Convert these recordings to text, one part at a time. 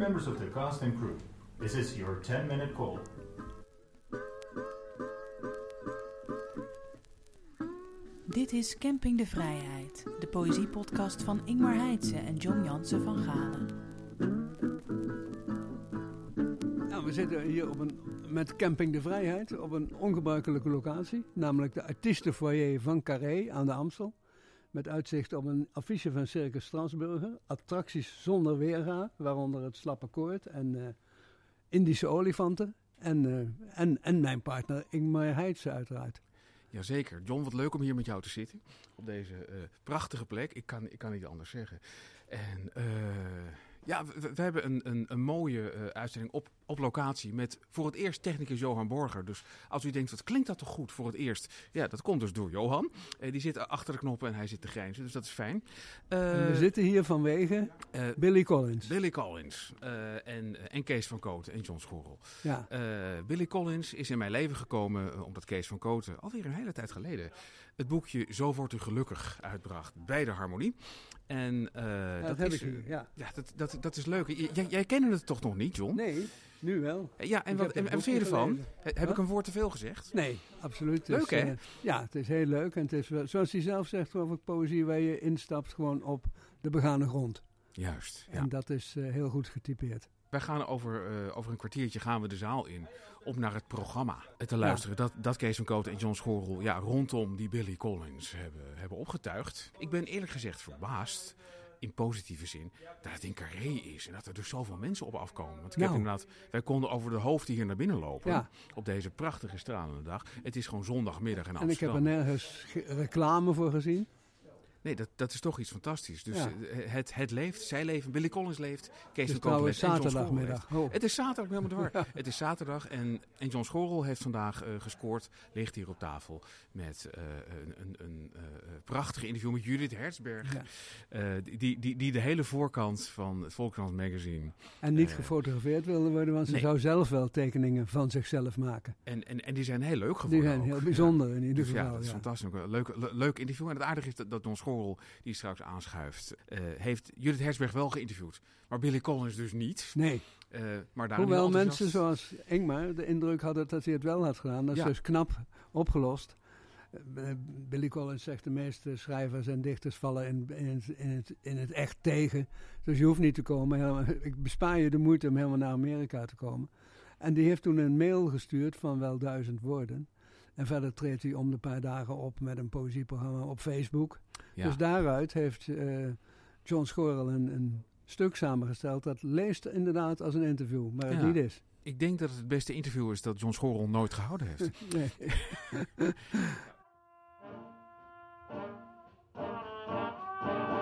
members of the cast and crew, this is your 10 minute call. Dit is Camping de Vrijheid, de poëziepodcast van Ingmar Heitse en John Jansen van Galen. Nou, we zitten hier op een, met Camping de Vrijheid op een ongebruikelijke locatie, namelijk de artiestenfoyer van Carré aan de Amstel. Met uitzicht op een affiche van Circus Strasburger, attracties zonder weerga, waaronder het slappe koord en eh, Indische olifanten. En, eh, en, en mijn partner Ingmar Heitse uiteraard. Jazeker. John, wat leuk om hier met jou te zitten. Op deze eh, prachtige plek. Ik kan, ik kan niet anders zeggen. En ja, we, we hebben een, een, een mooie eh, uitzending op, op locatie met voor het eerst technicus Johan Borger. Dus als u denkt, wat klinkt dat toch goed voor het eerst? Ja, dat komt dus door Johan. Eh, die zit achter de knoppen en hij zit te grijnzen, dus dat is fijn. En we Eh, zitten hier vanwege eh, Billy Collins. Billy Collins eh, en, en Kees van Kooten en John Schorrel. Ja. Eh, Billy Collins is in mijn leven gekomen eh, omdat Kees van Kooten alweer een hele tijd geleden het boekje Zo wordt u gelukkig uitbracht bij de Harmonie. En eh, Ja, dat, dat heb is, ik hier, ja. ja, dat, dat, dat is leuk. J- Jij, jij kende het toch nog niet, John? Nee, nu wel. Ja, en Ik wat, en, vind je ervan? He- Heb ik een woord te veel gezegd? Nee, absoluut. Is, Leuk, hè? eh, ja, het is heel leuk. En het is, wel- zoals hij zelf zegt, ik, poëzie waar je instapt gewoon op de begane grond. Juist. Ja. En dat is eh, heel goed getypeerd. Wij gaan over, eh, over een kwartiertje gaan we de zaal in om naar het programma te luisteren. Dat, dat Kees van Kooten en John Schorrel ja, rondom die Billy Collins hebben, hebben opgetuigd. Ik ben eerlijk gezegd verbaasd, in positieve zin, dat het in Carré is. En dat er dus zoveel mensen op afkomen. Want ik heb Nou. inderdaad, wij konden over de hoofden hier naar binnen lopen. Ja. Op deze prachtige stralende dag. Het is gewoon zondagmiddag in En ik heb Amsterdam. er nergens ge- reclame voor gezien. Nee, dat, dat is toch iets fantastisch. Dus Ja. eh, het, het leeft, zij leven, Billy Collins leeft, Kees van Kooten trouwens leeft John zaterdagmiddag. Oh. Het is zaterdag, helemaal waar. Het is zaterdag en, en John Schorrel heeft vandaag eh, gescoord. Ligt hier op tafel met eh, een, een, een prachtig interview met Judith. Ja. eh, die, die, die de hele voorkant van het Volkskrant magazine. En niet gefotografeerd wilde worden, want ze nee. zou zelf wel tekeningen van zichzelf maken. En, en, en die zijn heel leuk Die geworden. zijn ook. heel Ja. bijzonder in ieder Dus geval. ja, dat is fantastisch. Leuk, le- leuk interview. En het aardige is dat, dat Don Schorrel, die straks aanschuift, eh, heeft Judith Herzberg wel geïnterviewd. Maar Billy Collins dus niet. Nee, Eh, maar daar hoewel mensen zoals Ingmar de indruk hadden dat hij het wel had gedaan. Dat is Ja. dus knap opgelost. Eh, Billy Collins zegt de meeste schrijvers en dichters vallen in, in, het, in, het, in het echt tegen. Dus je hoeft niet te komen. Ik bespaar je de moeite om helemaal naar Amerika te komen. En die heeft toen een mail gestuurd van wel duizend woorden. En verder treedt hij om de paar dagen op met een poëzieprogramma op Facebook. Ja. Dus daaruit heeft eh, John Schorrel een, een stuk samengesteld. Dat leest inderdaad als een interview, maar het Ja. niet is. Ik denk dat het het beste interview is dat John Schorrel nooit gehouden heeft. Nee.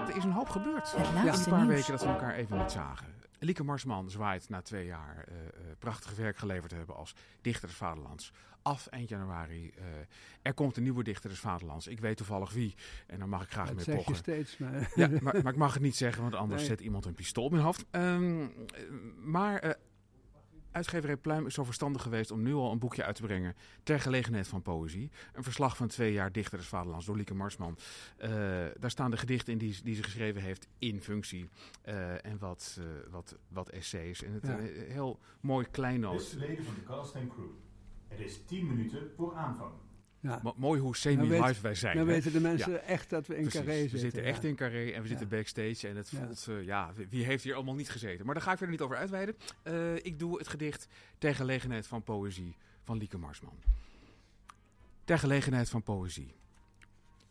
er is een hoop gebeurd. Het In laatste een paar nieuws. weken dat we elkaar even niet zagen. Lieke Marsman zwaait na twee jaar eh, eh, prachtig werk geleverd te hebben als dichter des Vaderlands. Af eind januari. eh, er komt een nieuwe dichter des Vaderlands. Ik weet toevallig wie. En daar mag ik graag Dat mee zeg je steeds, maar... Ja, maar, maar ik mag het niet zeggen, want anders Nee. zet iemand een pistool op mijn hoofd. Ehm, eh, maar uitgeverij Pluim is zo verstandig geweest om nu al een boekje uit te brengen ter gelegenheid van poëzie. Een verslag van twee jaar dichter des Vaderlands door Lieke Marsman. Eh, daar staan de gedichten in die, die ze geschreven heeft in functie. Eh, en wat, eh, wat, wat essays. En het Ja. een heel mooi kleinoot. Beste leden van de cast crew, het is 10 minuten voor aanvang. Ja. Mooi hoe semi-live wij zijn. Dan hè? weten de mensen echt dat we in Precies. Carré zitten. We zitten echt ja. in Carré en we zitten backstage. En het voelt, eh, ja, wie- wie heeft hier allemaal niet gezeten? Maar daar ga ik verder niet over uitweiden. Eh, ik doe het gedicht ter gelegenheid van poëzie van Lieke Marsman. Ter gelegenheid van poëzie.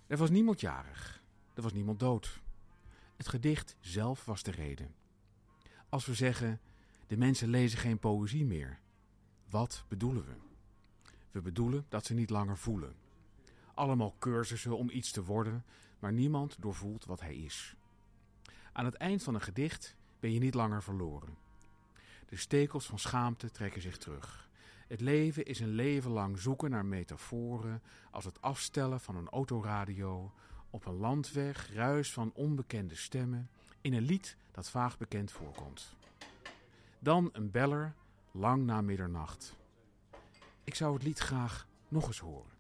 Er was niemand jarig. Er was niemand dood. Het gedicht zelf was de reden. Als we zeggen, de mensen lezen geen poëzie meer. Wat bedoelen we? We bedoelen dat ze niet langer voelen. Allemaal cursussen om iets te worden, maar niemand doorvoelt wat hij is. Aan het eind van een gedicht ben je niet langer verloren. De stekels van schaamte trekken zich terug. Het leven is een leven lang zoeken naar metaforen als het afstellen van een autoradio, op een landweg ruis van onbekende stemmen, in een lied dat vaag bekend voorkomt. Dan een beller, lang na middernacht. Ik zou het lied graag nog eens horen.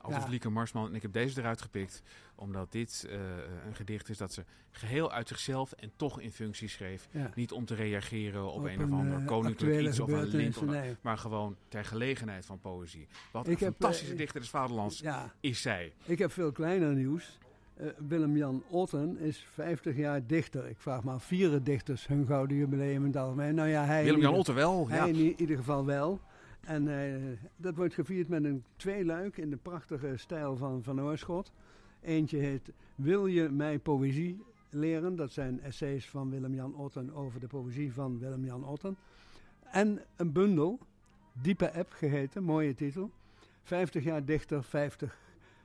Alsof Ja. Lieke Marsman, en ik heb deze eruit gepikt, omdat dit eh, een gedicht is dat ze geheel uit zichzelf en toch in functie schreef. Ja. Niet om te reageren op, een of eh, ander koninklijk actuele iets of een lint, nee. maar gewoon ter gelegenheid van poëzie. Wat Ik een heb, fantastische eh, dichter des vaderlands Ja, is zij. ik heb veel kleiner nieuws. Eh, Willem-Jan Otten is 50 jaar dichter. Ik vraag maar, vieren dichters hun gouden jubileum in het algemeen? Nou ja, hij... Willem-Jan in Otter wel, Hij ja. in ieder geval wel. En eh, dat wordt gevierd met een tweeluik in de prachtige stijl van Van Oorschot. Eentje heet Wil je mij poëzie leren? Dat zijn essays van Willem-Jan Otten over de poëzie van Willem-Jan Otten. En een bundel, Diepe App geheten, mooie titel. 50 jaar dichter, 50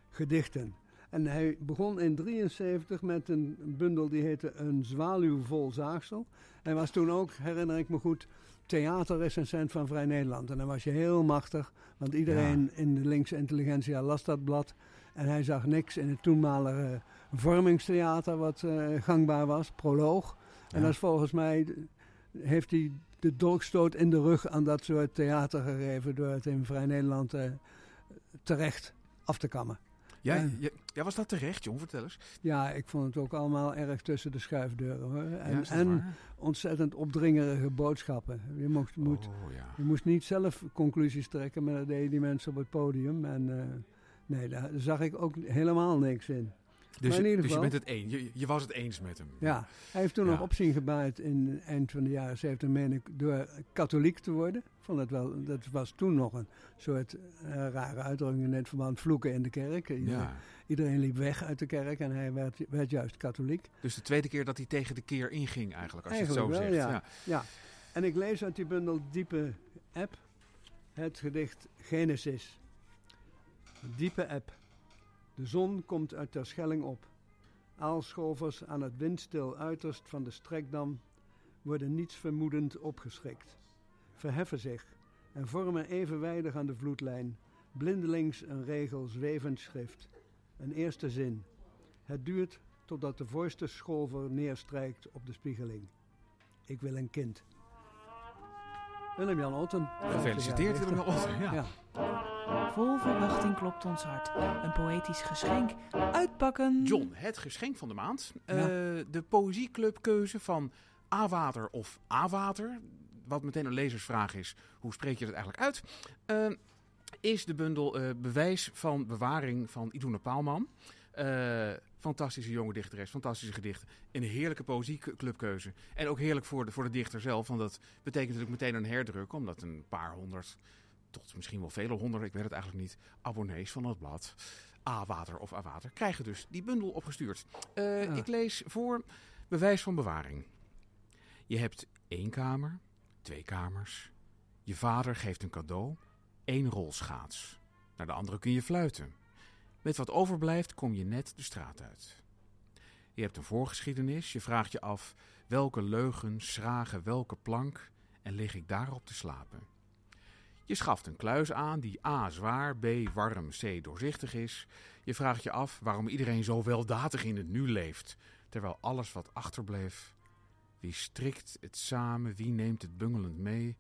gedichten. En hij begon in 73 met een bundel die heette Een zwaluw vol zaagsel. Hij was toen ook, herinner ik me goed, theaterrecensent van Vrij Nederland. En dan was je heel machtig, want iedereen in de linkse intelligentia las dat blad. En hij zag niks in het toenmalige vormingstheater wat eh, gangbaar was, proloog. En dat is volgens mij, heeft hij de dolkstoot in de rug aan dat soort theater gegeven door het in Vrij Nederland eh, terecht af te kammen. Ja, was dat terecht, John? Vertel eens. Ja, ik vond het ook allemaal erg tussen de schuifdeuren hoor. En, ja, en ontzettend opdringerige boodschappen. Je mocht, moet, Oh, ja. je moest niet zelf conclusies trekken, maar dat deden die mensen op het podium. En eh, nee, daar zag ik ook helemaal niks in. Dus, Maar in ieder dus je bent het eens. Je, je was het eens met hem. Ja, hij heeft toen Ja. nog opzien gebaaid in eind van de jaren 70, meen ik, door katholiek te worden. Vond het wel, dat was toen nog een soort eh, rare uitdrukking in het verband vloeken in de kerk. Iedereen, Ja. iedereen liep weg uit de kerk en hij werd, werd juist katholiek. Dus de tweede keer dat hij tegen de keer inging eigenlijk, als je het zo wel, zegt. ja. Ja, en ik lees uit die bundel Diepe App het gedicht Genesis. Diepe App. De zon komt uit ter Schelling op. Aalscholvers aan het windstil uiterst van de strekdam worden niets vermoedend opgeschrikt. Verheffen zich en vormen evenwijdig aan de vloedlijn, blindelings een regel zwevend schrift. Een eerste zin. Het duurt totdat de voorste scholver neerstrijkt op de spiegeling. Ik wil een kind. Willem-Jan Otten. Gefeliciteerd, Willem-Jan Otten, ja. Vol verwachting klopt ons hart. Een poëtisch geschenk. Uitpakken. John, het geschenk van de maand. Ja. Eh, de poëzieclubkeuze van A-water of A-water. Wat meteen een lezersvraag is, hoe spreek je dat eigenlijk uit? Eh, is de bundel eh, Bewijs van Bewaring van Iduna Paalman. Fantastische jonge dichteres, fantastische gedichten. Een heerlijke poëzieclubkeuze. En ook heerlijk voor de, voor de dichter zelf, want dat betekent natuurlijk meteen een herdruk. Omdat een paar honderd, tot misschien wel vele honderden, ik weet het eigenlijk niet, abonnees van het blad A-water of A-water krijgen dus die bundel opgestuurd. Eh. Ik lees voor Bewijs van Bewaring. Je hebt één kamer, twee kamers. Je vader geeft een cadeau, één rolschaats. Naar de andere kun je fluiten. Met wat overblijft kom je net de straat uit. Je hebt een voorgeschiedenis, je vraagt je af welke leugens schragen welke plank en lig ik daarop te slapen. Je schaft een kluis aan die A zwaar, B warm, C doorzichtig is. Je vraagt je af waarom iedereen zo weldadig in het nu leeft, terwijl alles wat achterbleef. Wie strikt het samen, wie neemt het bungelend mee?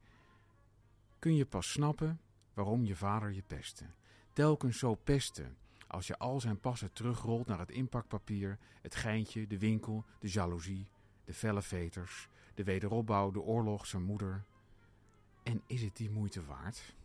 Kun je pas snappen waarom je vader je pestte. Telkens zo pesten, als je al zijn passen terugrolt naar het inpakpapier, het geintje, de winkel, de jaloezie, de felle veters, de wederopbouw, de oorlog, zijn moeder. En is het die moeite waard?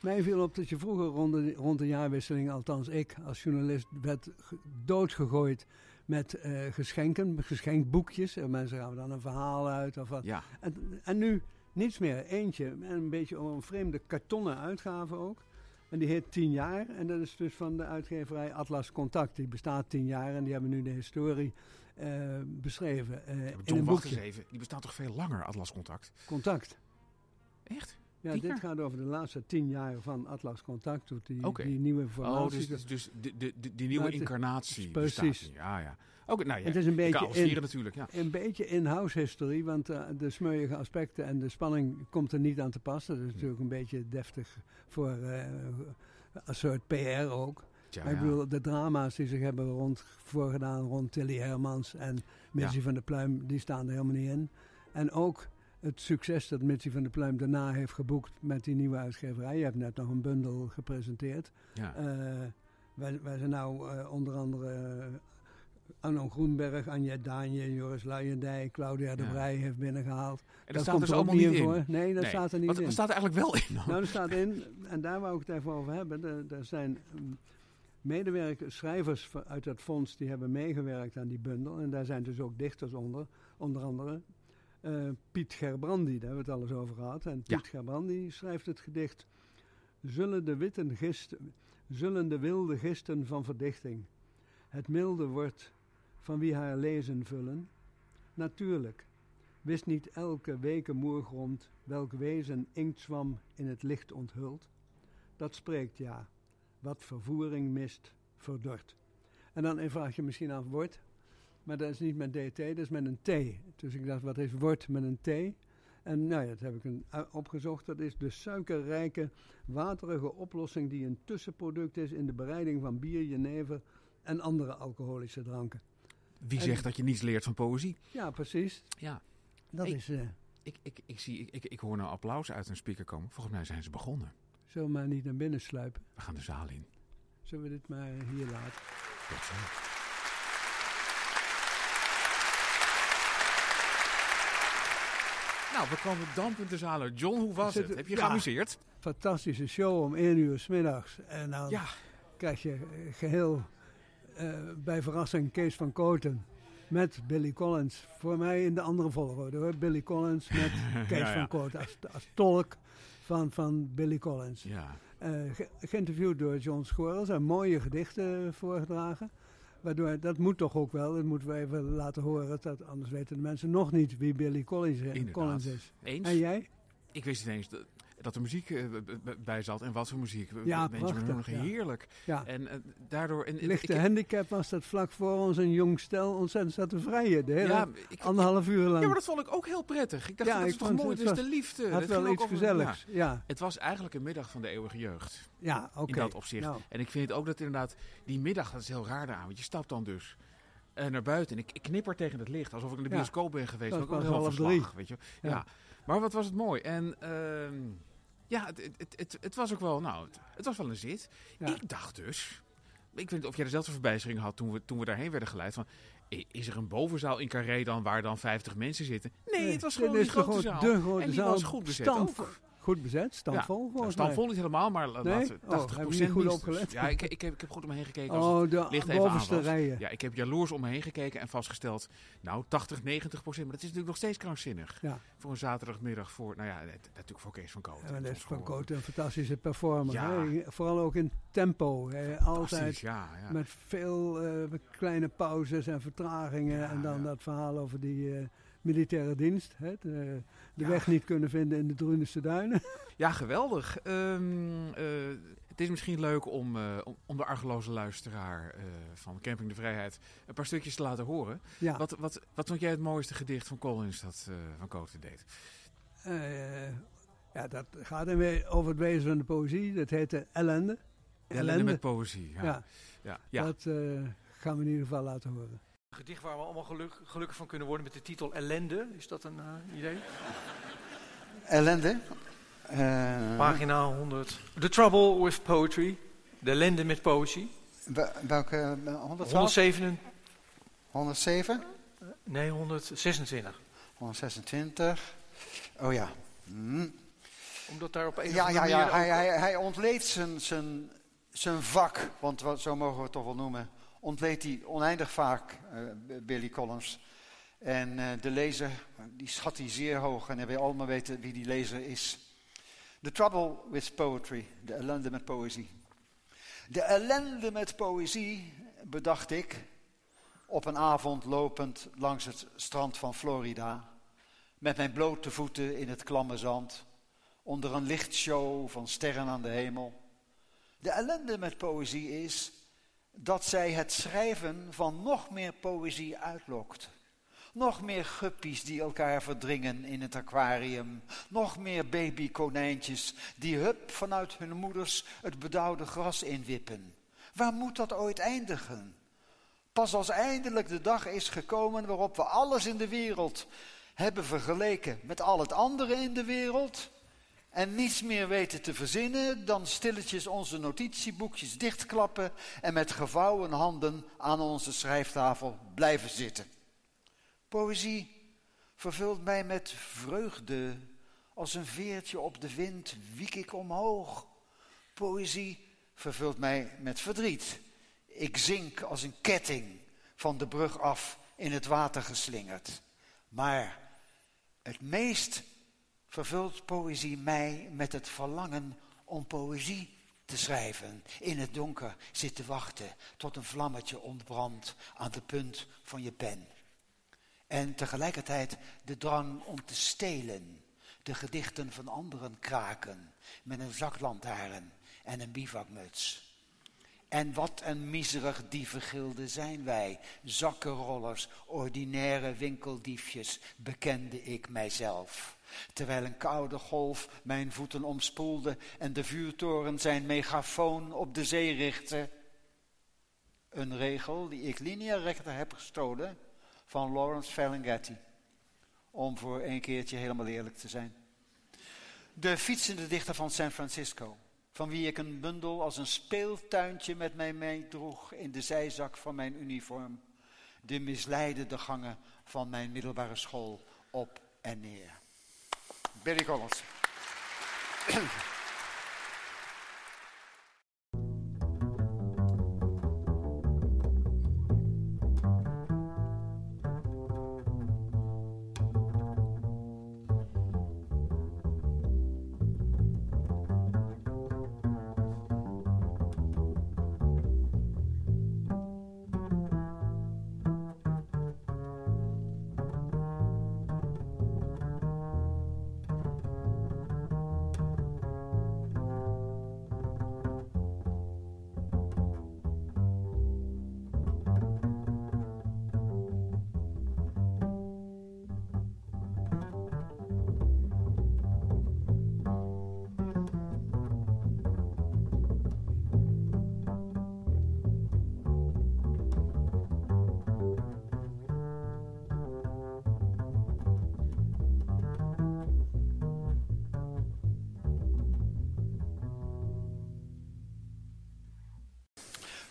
Mij viel op dat je vroeger rond de, rond de jaarwisseling, althans ik als journalist, werd ge- doodgegooid met eh, geschenken, geschenkboekjes. En mensen gaven dan een verhaal uit of wat. Ja, En, en nu niets meer. Eentje. En een beetje een vreemde kartonnen uitgave ook. En die heet 10 jaar. En dat is dus van de uitgeverij Atlas Contact. Die bestaat 10 jaar en die hebben nu de historie eh, beschreven. eh, in John, een wacht eens boekje. even. Die bestaat toch veel langer, Atlas Contact? Contact. Echt? Ja, Tien dit gaat over de laatste 10 jaar van Atlas Contact. Hoe die, die nieuwe Oh, formatie. dus, dus, dus de, de, de- die nieuwe Nou, het- incarnatie precies. niet. Ja, ja. Oké, nou ja. het is een beetje in, natuurlijk, ja. een beetje in-house history, want eh, de smeuïge aspecten en de spanning komt er niet aan te passen. Dat is natuurlijk een beetje deftig voor eh, een soort PR ook. Maar ik ja. bedoel, de drama's die zich hebben rond, voorgedaan rond Tilly Hermans en Missy van der Pluim, die staan er helemaal niet in. En ook het succes dat Mitsie van der Pluim daarna heeft geboekt met die nieuwe uitgeverij. Je hebt net nog een bundel gepresenteerd. Ja. Eh, wij, wij zijn nou eh, onder andere uh, Arno Groenberg, Anja Daanje, Joris Luijendijk, Claudia de Ja. Brij heeft binnengehaald. En dat staat komt dus er allemaal niet in. voor. Nee, dat Nee. staat er niet Wat, in. wat staat er eigenlijk wel in dan? Nou, er staat in, en daar wou ik het even over hebben. Er, zijn mm, medewerkers, schrijvers uit dat fonds die hebben meegewerkt aan die bundel. En daar zijn dus ook dichters onder, onder andere. Eh, Piet Gerbrandi, daar hebben we het alles over gehad. En Ja. Piet Gerbrandi schrijft het gedicht... Zullen de, witten gisten, zullen de wilde gisten van verdichting het milde wordt van wie haar lezen vullen? Natuurlijk, wist niet elke weke moergrond welk wezen inktzwam in het licht onthult? Dat spreekt ja, wat vervoering mist, verdort. En dan vraag je misschien af, wordt, maar dat is niet met DT, dat is met een T. Dus ik dacht, wat is wordt met een T? En nou ja, dat heb ik een, u- opgezocht. Dat is de suikerrijke, waterige oplossing die een tussenproduct is in de bereiding van bier, jenever en andere alcoholische dranken. Wie En- zegt dat je niets leert van poëzie? Ja, precies. Ja, Dat Hey. is, eh ik, ik, ik, zie, ik, ik, ik hoor nou applaus uit een speaker komen. Volgens mij zijn ze begonnen. zullen we maar niet naar binnen sluipen. We gaan de zaal in. Zullen we dit maar hier laten? Zo. Nou, we komen dampend de zaal uit. John, hoe was het? Heb je ja. geamuseerd? Fantastische show om 1 uur 's middags. En dan Ja. krijg je eh, geheel eh, bij verrassing Kees van Koten met Billy Collins. Voor mij in de andere volgorde hoor. Billy Collins met Kees Ja, van Koten als, als tolk van, van Billy Collins. Ja. Eh, ge- geïnterviewd door John Schorels en mooie gedichten voorgedragen. Waardoor, dat moet toch ook wel, dat moeten we even laten horen. Dat, anders weten de mensen nog niet wie Billy Collins. Collins is. Eens? En jij? Ik wist niet eens dat, dat er muziek eh, bij zat. En wat voor muziek. Ja, prachtig, ja. heerlijk. Ja. En eh, daardoor... En, Lichte ik, handicap was dat vlak voor ons een jong stel ontzettend zat te vrijen. De hele ja, ik, anderhalf uur lang. ja, maar dat vond ik ook heel prettig. Ik dacht, Ja, dat is toch mooi, het het is was- de liefde. had Dat wel iets over- gezelligs. ja. Het was eigenlijk een middag van de eeuwige jeugd. ja, oké. In dat opzicht. Nou, En ik vind ook dat inderdaad, die middag, dat is heel raar daaraan. Want je stapt dan dus eh, naar buiten. En ik, ik knipper tegen het licht, alsof ik in de Ja. bioscoop ben geweest. Dat maar ook was wel heel verslag, weet je. Ja. Ja. Maar wat was het mooi. En ehm, ja, het, het, het, was ook wel, nou, het, was wel een zit. Ja. Ik dacht dus, ik weet niet of jij dezelfde verbijstering had toen we, toen we daarheen werden geleid. Van, i- is er een bovenzaal in Carré dan waar dan 50 mensen zitten? Nee, Nee, het was gewoon die de grote grote- zaal. de grote en die zaal, was goed bezet ook. Goed bezet, stampvol Ja, volgens Staan mij. vol niet helemaal, maar Nee? laten we Oh, 80 heb je niet goed opgelet? Ja, ik, ik, heb, ik heb goed om me heen gekeken. Als Oh, licht de aan bovenste rijen. Ja, ik heb jaloers om me heen gekeken en vastgesteld, nou 80, 90 procent. Maar dat is natuurlijk nog steeds krankzinnig. Ja. Voor een zaterdagmiddag voor, nou ja, natuurlijk voor Kees van Koot. Ja, maar dat is Van Koot een fantastische performer. Ja. Vooral ook in tempo. hè. Altijd ja, ja. met veel eh, kleine pauzes en vertragingen. En dan dat verhaal over die eh, militaire dienst. Hè. De, de weg niet kunnen vinden in de Drunense duinen. Ja, geweldig. Ehm, eh, het is misschien leuk om, eh, om, de argeloze luisteraar eh, van Camping de Vrijheid een paar stukjes te laten horen. ja. Wat, wat, wat vond jij het mooiste gedicht van Collins dat Van Koten deed? Ja, dat gaat dan weer over het wezen van de poëzie. Dat heet de ellende. Ellende met poëzie. Ja. Ja, Ja. Dat gaan we in ieder geval laten horen. Een gedicht waar we allemaal geluk, gelukkig van kunnen worden met de titel Ellende. Is dat een eh, idee? Ellende. Eh, Pagina 100. The Trouble with Poetry. De ellende met poëzie. wel- welke? eh, 112? 107. 107? Nee, 126. 126. Oh ja. Hm. Omdat daar op een Ja, ja, ja. Hij, hij, hij ontleed zijn, zijn, zijn vak, want wat, zo mogen we het toch wel noemen. Ontleed hij oneindig vaak, eh, Billy Collins. En eh, de lezer, die schat hij zeer hoog. En wil allemaal weten wie die lezer is. The trouble with poetry. De ellende met poëzie. De ellende met poëzie, bedacht ik, op een avond lopend langs het strand van Florida. Met mijn blote voeten in het klamme zand. Onder een lichtshow van sterren aan de hemel. De ellende met poëzie is dat zij het schrijven van nog meer poëzie uitlokt. Nog meer guppies die elkaar verdringen in het aquarium. Nog meer babykonijntjes die hup vanuit hun moeders het bedauwde gras inwippen. Waar moet dat ooit eindigen? Pas als eindelijk de dag is gekomen waarop we alles in de wereld hebben vergeleken met al het andere in de wereld en niets meer weten te verzinnen dan stilletjes onze notitieboekjes dichtklappen en met gevouwen handen aan onze schrijftafel blijven zitten. Poëzie vervult mij met vreugde. Als een veertje op de wind wiek ik omhoog. Poëzie vervult mij met verdriet. Ik zink als een ketting van de brug af in het water geslingerd. Maar het meest vervult poëzie mij met het verlangen om poëzie te schrijven. In het donker zitten wachten tot een vlammetje ontbrandt aan de punt van je pen. En tegelijkertijd de drang om te stelen. De gedichten van anderen kraken met een zaklantaarn en een bivakmuts. En wat een miserig dievengilde zijn wij, zakkenrollers, ordinaire winkeldiefjes, bekende ik mijzelf. Terwijl een koude golf mijn voeten omspoelde en de vuurtoren zijn megafoon op de zee richtte. Een regel die ik linea recta heb gestolen van Lawrence Ferlinghetti. Om voor een keertje helemaal eerlijk te zijn. De fietsende dichter van San Francisco van wie ik een bundel als een speeltuintje met mij meedroeg in de zijzak van mijn uniform, de misleidende gangen van mijn middelbare school op en neer. Billy Collins.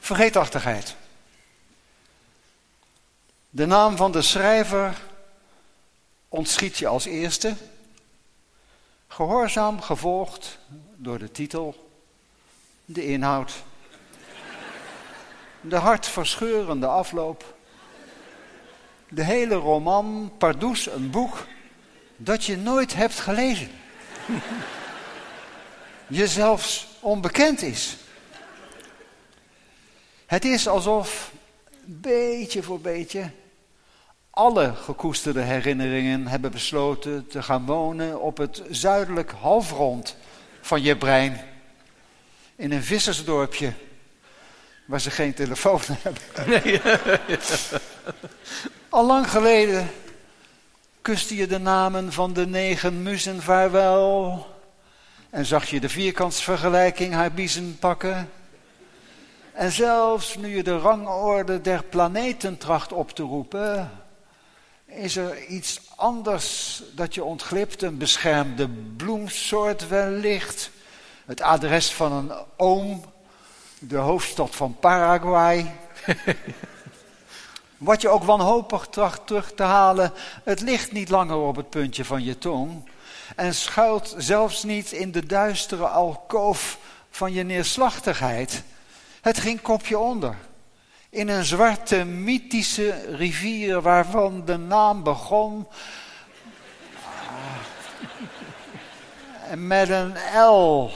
Vergeetachtigheid. De naam van de schrijver ontschiet je als eerste. Gehoorzaam gevolgd door de titel, de inhoud, de hartverscheurende afloop, de hele roman, pardoes een boek dat je nooit hebt gelezen. je zelfs onbekend is. Het is alsof beetje voor beetje alle gekoesterde herinneringen hebben besloten te gaan wonen op het zuidelijk halfrond van je brein. In een vissersdorpje waar ze geen telefoon hebben. Nee. Al lang geleden kuste je de namen van de negen muzen vaarwel en zag je de vierkantsvergelijking haar biezen pakken. En zelfs nu je de rangorde der planeten tracht op te roepen, is er iets anders dat je ontglipt, een beschermde bloemsoort wellicht, het adres van een oom, de hoofdstad van Paraguay. Wat je ook wanhopig tracht terug te halen, het ligt niet langer op het puntje van je tong en schuilt zelfs niet in de duistere alkoof van je neerslachtigheid. Het ging kopje onder. In een zwarte mythische rivier waarvan de naam begon. Met een L.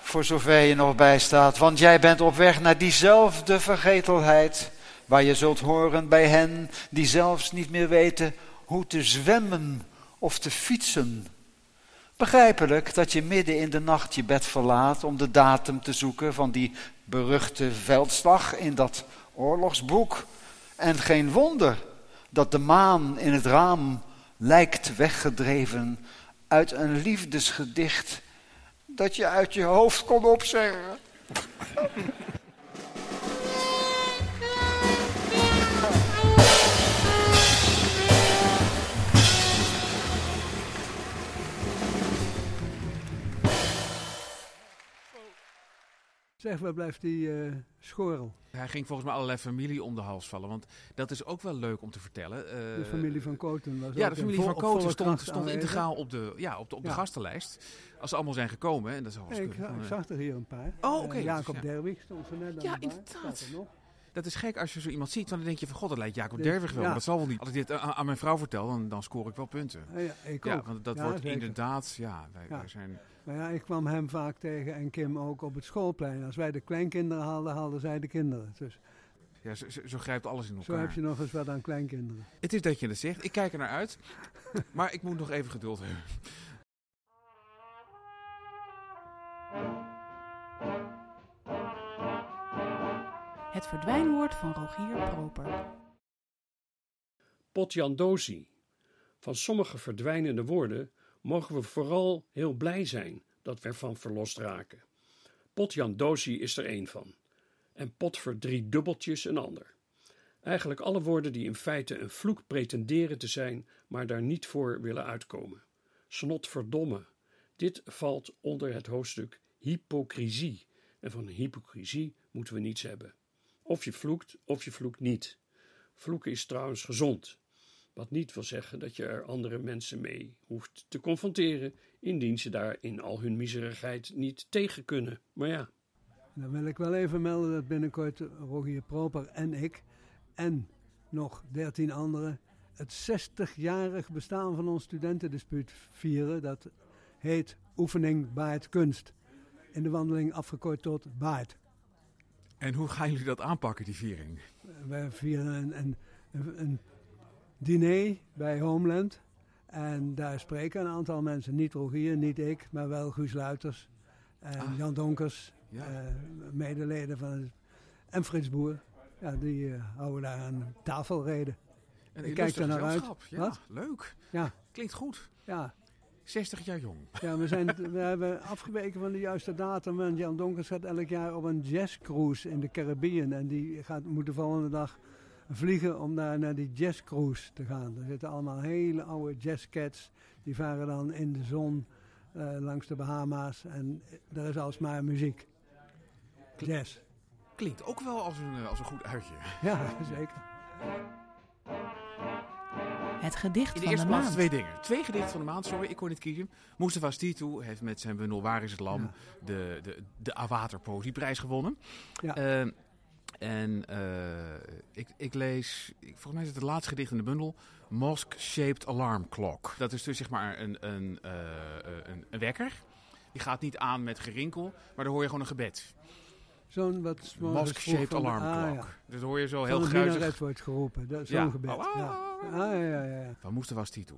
Voor zover je nog bij staat. Want jij bent op weg naar diezelfde vergetelheid. Waar je zult horen bij hen die zelfs niet meer weten hoe te zwemmen of te fietsen. Begrijpelijk dat je midden in de nacht je bed verlaat om de datum te zoeken van die beruchte veldslag in dat oorlogsboek. En geen wonder dat de maan in het raam lijkt weggedreven uit een liefdesgedicht dat je uit je hoofd kon opzeggen. Zeg, waar blijft die eh, schorel? Hij ging volgens mij allerlei familie om de hals vallen. Want dat is ook wel leuk om te vertellen. Eh, De familie van Koten was Ja, de familie vol- van Koten stond, integraal op de, ja, op de, op de Ja. gastenlijst. Als ze allemaal zijn gekomen. En dat is wel Ja, ik, ik zag er hier een paar. Oh, oké, Eh, Jacob ja. Derwig stond er net aan Ja, inderdaad. Er nog. Dat is gek als je zo iemand ziet. Want dan denk je van god, dat lijkt Jacob Derwig wel. ja. Dat zal wel niet. Als ik dit aan, aan mijn vrouw vertel, dan, dan scoor ik wel punten. Ja, ik ook. want dat Ja, wordt zeker. inderdaad... Ja, wij, Ja. wij zijn... Maar ja, ik kwam hem vaak tegen en Kim ook op het schoolplein. Als wij de kleinkinderen haalden, haalden zij de kinderen. Dus Ja, zo, zo, zo grijpt alles in zo elkaar. heb je nog eens wat aan kleinkinderen. Het is dat je het zegt. Ik kijk er naar uit. maar ik moet nog even geduld hebben. Het verdwijnwoord van Rogier Proper. Potjandosi. Van sommige verdwijnende woorden mogen we vooral heel blij zijn dat we ervan verlost raken. Potjandosi is er één van. En pot voor drie dubbeltjes een ander. Eigenlijk alle woorden die in feite een vloek pretenderen te zijn, maar daar niet voor willen uitkomen. Snotverdomme. Dit valt onder het hoofdstuk hypocrisie. En van hypocrisie moeten we niets hebben. Of je vloekt, of je vloekt niet. Vloeken is trouwens gezond. Wat niet wil zeggen dat je er andere mensen mee hoeft te confronteren, indien ze daar in al hun miserigheid niet tegen kunnen. Maar ja, Dan wil ik wel even melden dat binnenkort Rogier Proper en ik en nog dertien anderen het 60-jarig bestaan van ons studentendispuut vieren. Dat heet Oefening Baard Kunst. In de wandeling afgekort tot Baard. En hoe gaan jullie dat aanpakken, die viering? Wij vieren een, een, een, diner bij Homeland. En daar spreken een aantal mensen. Niet Rogier, niet ik, maar wel Guus Luiters. En Ah. Jan Donkers, Ja. eh, medeleden van het... En Frits Boer. Ja, die eh, houden daar een tafelreden. Een ik kijk er naar uit. Ja, Wat? leuk. Ja. Klinkt goed. Ja, 60 jaar jong. ja we, zijn, we hebben afgeweken van de juiste datum. En Jan Donkers gaat elk jaar op een jazzcruise in de Caribbean. En die gaat, moet de volgende dag vliegen om daar naar die jazzcruise te gaan. Er zitten allemaal hele oude jazzcats. Die varen dan in de zon eh, langs de Bahama's. En er is alsmaar muziek. Jazz. Klinkt ook wel als een, eh, als een goed uitje. Ja, zeker. Het gedicht de van eerste de plaats maand. twee dingen. Twee gedichten van de maand, sorry, ik kon niet kiezen. Mustafa Stitu heeft met zijn bundel Waar is het Lam Ja. de, de, de Awater Poëzieprijs gewonnen. Ja. Eh, en eh, ik, ik lees, ik, volgens mij is het het laatste gedicht in de bundel, Mosque Shaped Alarm Clock. Dat is dus zeg maar een, een, eh, een, een wekker. Die gaat niet aan met gerinkel, maar dan hoor je gewoon een gebed. Zo'n wat s'morgens Mosque vroeg Shaped van de- Alarm ah, ja. Dan hoor je zo Van heel een gruizig. minaret wordt geroepen. Dat- Zo'n Ja. gebed. Ja. Ah, ja, ja, ja. Van Mustafa Stitu.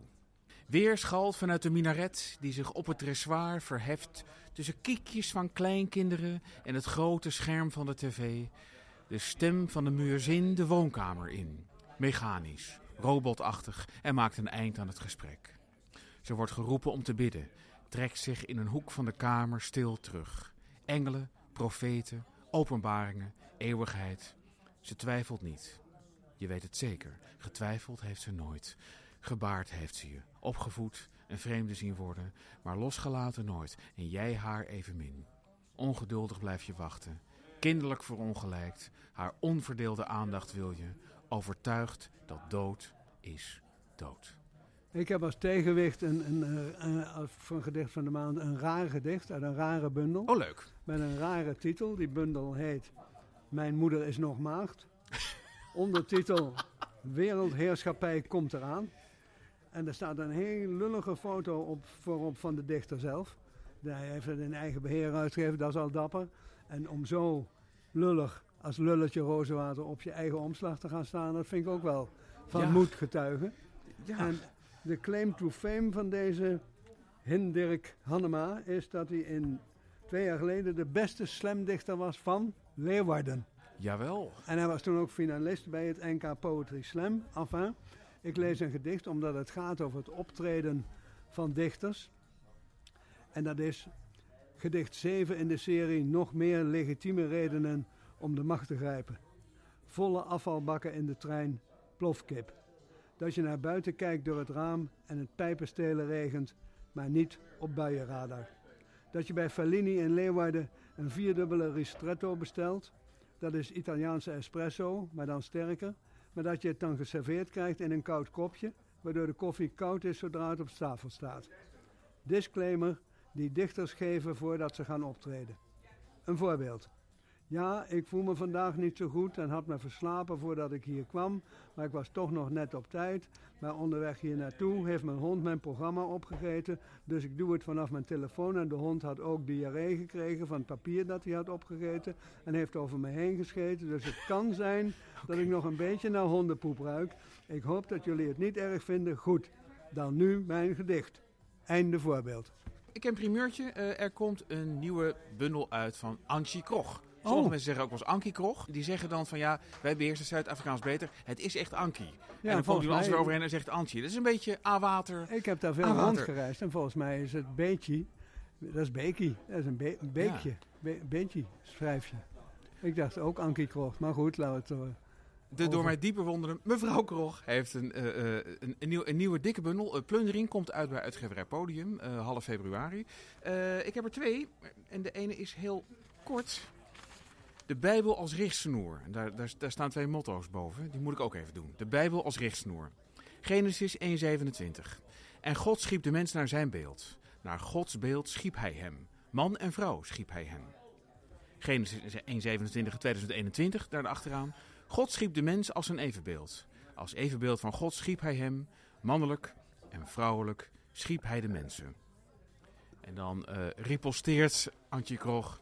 Weer schalt vanuit de minaret die zich op het dressoir verheft tussen kiekjes van kleinkinderen en het grote scherm van de tv. De stem van de muerzin de woonkamer in. Mechanisch, robotachtig en maakt een eind aan het gesprek. Ze wordt geroepen om te bidden, trekt zich in een hoek van de kamer stil terug. Engelen, profeten, openbaringen, eeuwigheid. Ze twijfelt niet. Je weet het zeker, getwijfeld heeft ze nooit. Gebaard heeft ze je, opgevoed, een vreemde zien worden, maar losgelaten nooit en jij haar evenmin. Ongeduldig blijf je wachten, kinderlijk verongelijkt, haar onverdeelde aandacht wil je, overtuigd dat dood is dood. Ik heb als tegenwicht een, een, eh, een, voor een gedicht van de maand een raar gedicht uit een rare bundel. Oh, leuk. Met een rare titel. Die bundel heet Mijn moeder is nog maagd. Ondertitel Wereldheerschappij komt eraan. En er staat een heel lullige foto op voorop van de dichter zelf. Hij heeft het in eigen beheer uitgegeven, dat is al dapper. En om zo lullig als lulletje rozenwater op je eigen omslag te gaan staan, dat vind ik ook wel van Ja. moed getuigen. Ja, En de claim to fame van deze Hindirk Hannema is dat hij in twee jaar geleden de beste slamdichter was van Leeuwarden. jawel. En hij was toen ook finalist bij het NK Poetry Slam. Enfin, ik lees een gedicht omdat het gaat over het optreden van dichters. En dat is gedicht 7 in de serie Nog meer legitieme redenen om de macht te grijpen. Volle afvalbakken in de trein, plofkip. Dat je naar buiten kijkt door het raam en het pijpenstelen regent, maar niet op buienradar. Dat je bij Fellini in Leeuwarden een vierdubbele ristretto besteld. Dat is Italiaanse espresso, maar dan sterker. Maar dat je het dan geserveerd krijgt in een koud kopje, waardoor de koffie koud is zodra het op tafel staat. Disclaimer die dichters geven voordat ze gaan optreden. Een voorbeeld. Ja, ik voel me vandaag niet zo goed en had me verslapen voordat ik hier kwam, maar ik was toch nog net op tijd. Maar onderweg hier naartoe heeft mijn hond mijn programma opgegeten, dus ik doe het vanaf mijn telefoon en de hond had ook diarree gekregen van het papier dat hij had opgegeten en heeft over me heen gescheten. Dus het kan zijn dat ik nog een beetje naar hondenpoep ruik. Ik hoop dat jullie het niet erg vinden. Goed, dan nu mijn gedicht. Einde voorbeeld. Ik heb een primeurtje. Eh, er komt een nieuwe bundel uit van Anchi Krog. Sommige Oh. mensen zeggen ook wel eens Anki Krog. Die zeggen dan van ja, wij beheersen Zuid-Afrikaans beter. Het is echt Anki. en dan komt iemand weer overheen en zegt Anchi. Dat is een beetje A-water. Ik heb daar veel water. rondgereisd en volgens mij is het beetje, dat is beekie, dat is een, be een beekje, be beetje, schrijfje. Ik dacht ook Ankie Krocht, maar goed, laten we het zo. De door mij diep bewonderde mevrouw Krog heeft een, eh, eh, een, een, nieuw, een nieuwe dikke bundel. Uh, Plundering komt uit bij uitgeverij Podium, eh, half februari. Eh, ik heb er twee en de ene is heel kort. De Bijbel als richtsnoer. En Daar, daar, staan twee motto's boven. Die moet ik ook even doen. De Bijbel als richtsnoer. Genesis 1:27. En God schiep de mens naar zijn beeld. Naar Gods beeld schiep hij hem. Man en vrouw schiep hij hem. Genesis 1:27 2021, daar achteraan. God schiep de mens als een evenbeeld. Als evenbeeld van God schiep hij hem. Mannelijk en vrouwelijk schiep hij de mensen. En dan eh riposteert Antje Krog.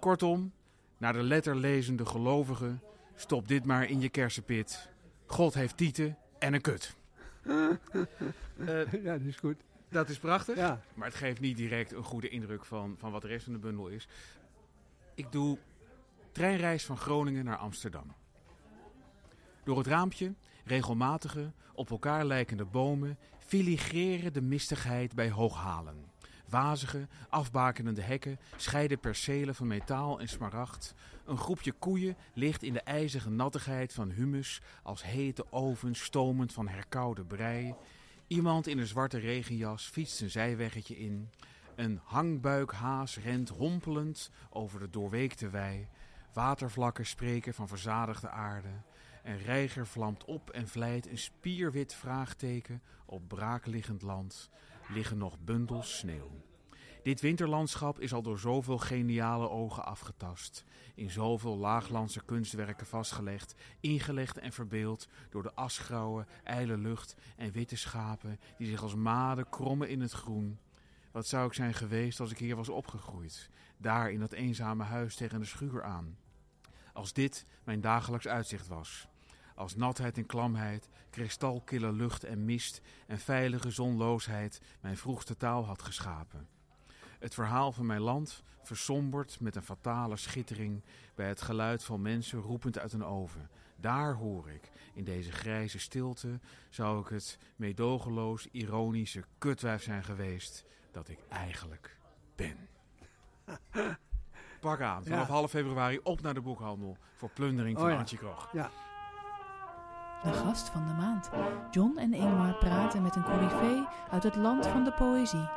Kortom, naar de letterlezende gelovigen, stop dit maar in je kersenpit. God heeft tieten en een kut. Eh, Ja, dat is goed. dat is prachtig. Ja, Maar het geeft niet direct een goede indruk van, van wat de rest van de bundel is. Ik doe treinreis van Groningen naar Amsterdam. Door het raampje, regelmatige, op elkaar lijkende bomen filigreren de mistigheid bij hooghalen. Wazige, afbakenende hekken scheiden percelen van metaal en smaragd. Een groepje koeien ligt in de ijzige nattigheid van humus als hete ovens stomend van herkoude brei. Iemand in een zwarte regenjas fietst een zijweggetje in. Een hangbuikhaas rent hompelend over de doorweekte wei. Watervlakken spreken van verzadigde aarde. Een reiger vlamt op en vlijt een spierwit vraagteken op braakliggend land. Liggen nog bundels sneeuw. Dit winterlandschap is al door zoveel geniale ogen afgetast. In zoveel laaglandse kunstwerken vastgelegd, ingelegd en verbeeld door de asgrauwe, ijle lucht en witte schapen die zich als maden krommen in het groen. Wat zou ik zijn geweest als ik hier was opgegroeid, daar in dat eenzame huis tegen de schuur aan? Als dit mijn dagelijks uitzicht was. Als natheid en klamheid, kristalkille lucht en mist en veilige zonloosheid mijn vroegste taal had geschapen. Het verhaal van mijn land versomberd met een fatale schittering bij het geluid van mensen roepend uit een oven. Daar hoor ik, in deze grijze stilte, zou ik het meedogenloos ironische kutwijf zijn geweest dat ik eigenlijk ben. Pak aan, vanaf Ja. half februari op naar de boekhandel voor plundering van Oh ja. Antje Krog. De gast van de maand. John en Ingmar praten met een coryfee uit het land van de poëzie.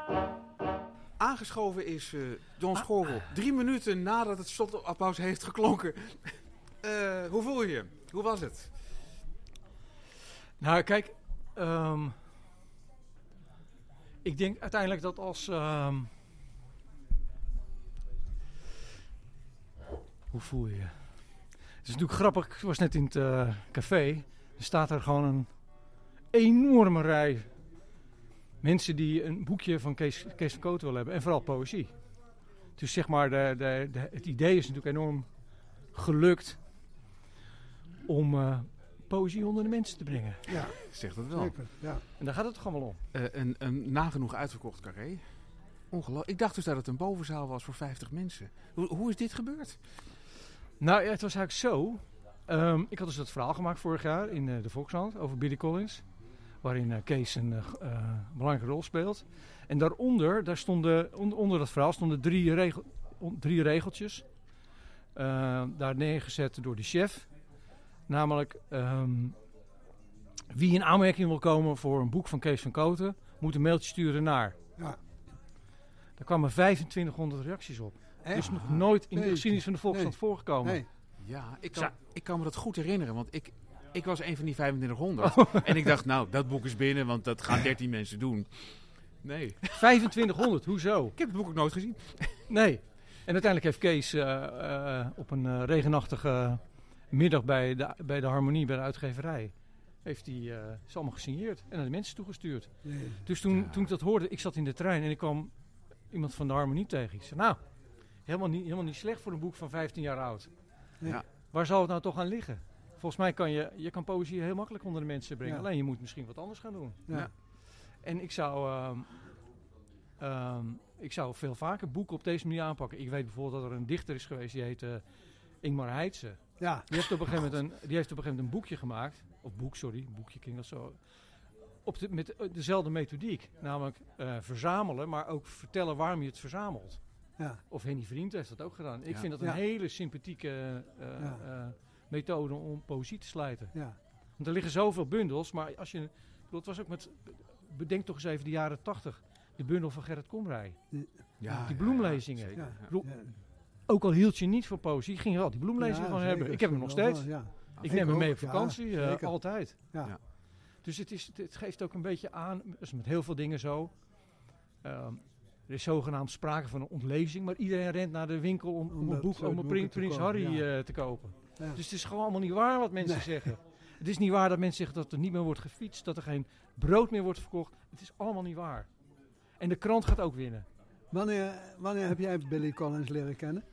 Aangeschoven is eh, Ah. John Schorrel. Drie minuten nadat het stopapplaus heeft geklonken. Eh, hoe voel je je? Hoe was het? Nou, kijk. ehm, ik denk uiteindelijk dat als. ehm, hoe voel je je? Het is natuurlijk grappig. Ik was net in het eh, café. Er staat er gewoon een enorme rij mensen die een boekje van Kees, Kees van Koten willen hebben. En vooral poëzie. Dus zeg maar, de, de, de, het idee is natuurlijk enorm gelukt om eh, poëzie onder de mensen te brengen. ja, Zegt het wel. zeker. Ja. En daar gaat het toch allemaal om. Eh, een, een nagenoeg uitverkocht carré. Ongelooflijk. Ik dacht dus dat het een bovenzaal was voor 50 mensen. Hoe, hoe is dit gebeurd? Nou, ja, het was eigenlijk zo. Ehm, ik had dus dat verhaal gemaakt vorig jaar in eh, de Volkshand over Billy Collins. Waarin eh, Kees een eh, belangrijke rol speelt. En daaronder, daar stonden, on- onder dat verhaal stonden drie, regel, drie regeltjes. Daar neergezet door de chef. Namelijk, ehm, wie in aanmerking wil komen voor een boek van Kees van Koten, moet een mailtje sturen naar. Ja. Daar kwamen 2500 reacties op. Dus Echt? nog nooit in de geschiedenis van de Volkskrant Nee. voorgekomen. Nee. Ja, ik kan, ik kan me dat goed herinneren, want ik, ik was een van die 2500. Oh. En ik dacht, nou, dat boek is binnen, want dat gaan 13 mensen doen. Nee, 2500, hoezo? ik heb het boek ook nooit gezien. Nee. En uiteindelijk heeft Kees eh, eh, op een eh, regenachtige middag bij de, bij de Harmonie, bij de uitgeverij, heeft hij eh ze allemaal gesigneerd en naar de mensen toegestuurd. Nee. Dus toen, Ja. toen ik dat hoorde, ik zat in de trein en ik kwam iemand van de Harmonie tegen. Ik zei, nou, helemaal niet, helemaal niet slecht voor een boek van 15 jaar oud. Ja. Waar zou het nou toch aan liggen? Volgens mij kan je, je kan poëzie heel makkelijk onder de mensen brengen. Alleen je moet misschien wat anders gaan doen. Ja. Ja. En ik zou, ehm, ehm, ik zou veel vaker boeken op deze manier aanpakken. Ik weet bijvoorbeeld dat er een dichter is geweest, die heet eh, Ingmar Heitse. Ja. Die heeft, op een gegeven moment een, die heeft op een gegeven moment een boekje gemaakt. Of boek, sorry. Boekje klinkt dat zo. Op de, met eh, dezelfde methodiek. Namelijk eh, verzamelen, maar ook vertellen waarom je het verzamelt. Ja. Of Henny Vriend heeft dat ook gedaan. Ik Ja. vind dat een Ja. hele sympathieke eh, Ja. eh, methode om poëzie te slijten. Ja. Want er liggen zoveel bundels, maar als je... Het was ook met... Bedenk toch eens even de jaren tachtig. De bundel van Gerrit Komrij. Ja, Die bloemlezingen. Ja. ja. bedoel, Ja. Ook al hield je niet van poëzie, ging je wel die bloemlezingen Ja, gewoon hebben. Ik heb hem nog steeds. Ja. Ik Ik neem hem mee op vakantie, eh, altijd. Ja. Ja. Dus het, is, het geeft ook een beetje aan, dat is met heel veel dingen zo. Ehm, er is zogenaamd sprake van een ontlezing, maar iedereen rent naar de winkel om, om Om een boek om een Prins, Harry ja. eh, te kopen. Ja. Dus het is gewoon allemaal niet waar wat mensen Nee. zeggen. Het is niet waar dat mensen zeggen dat er niet meer wordt gefietst, dat er geen brood meer wordt verkocht. Het is allemaal niet waar. En de krant gaat ook winnen. Wanneer, wanneer heb jij Billy Collins leren kennen?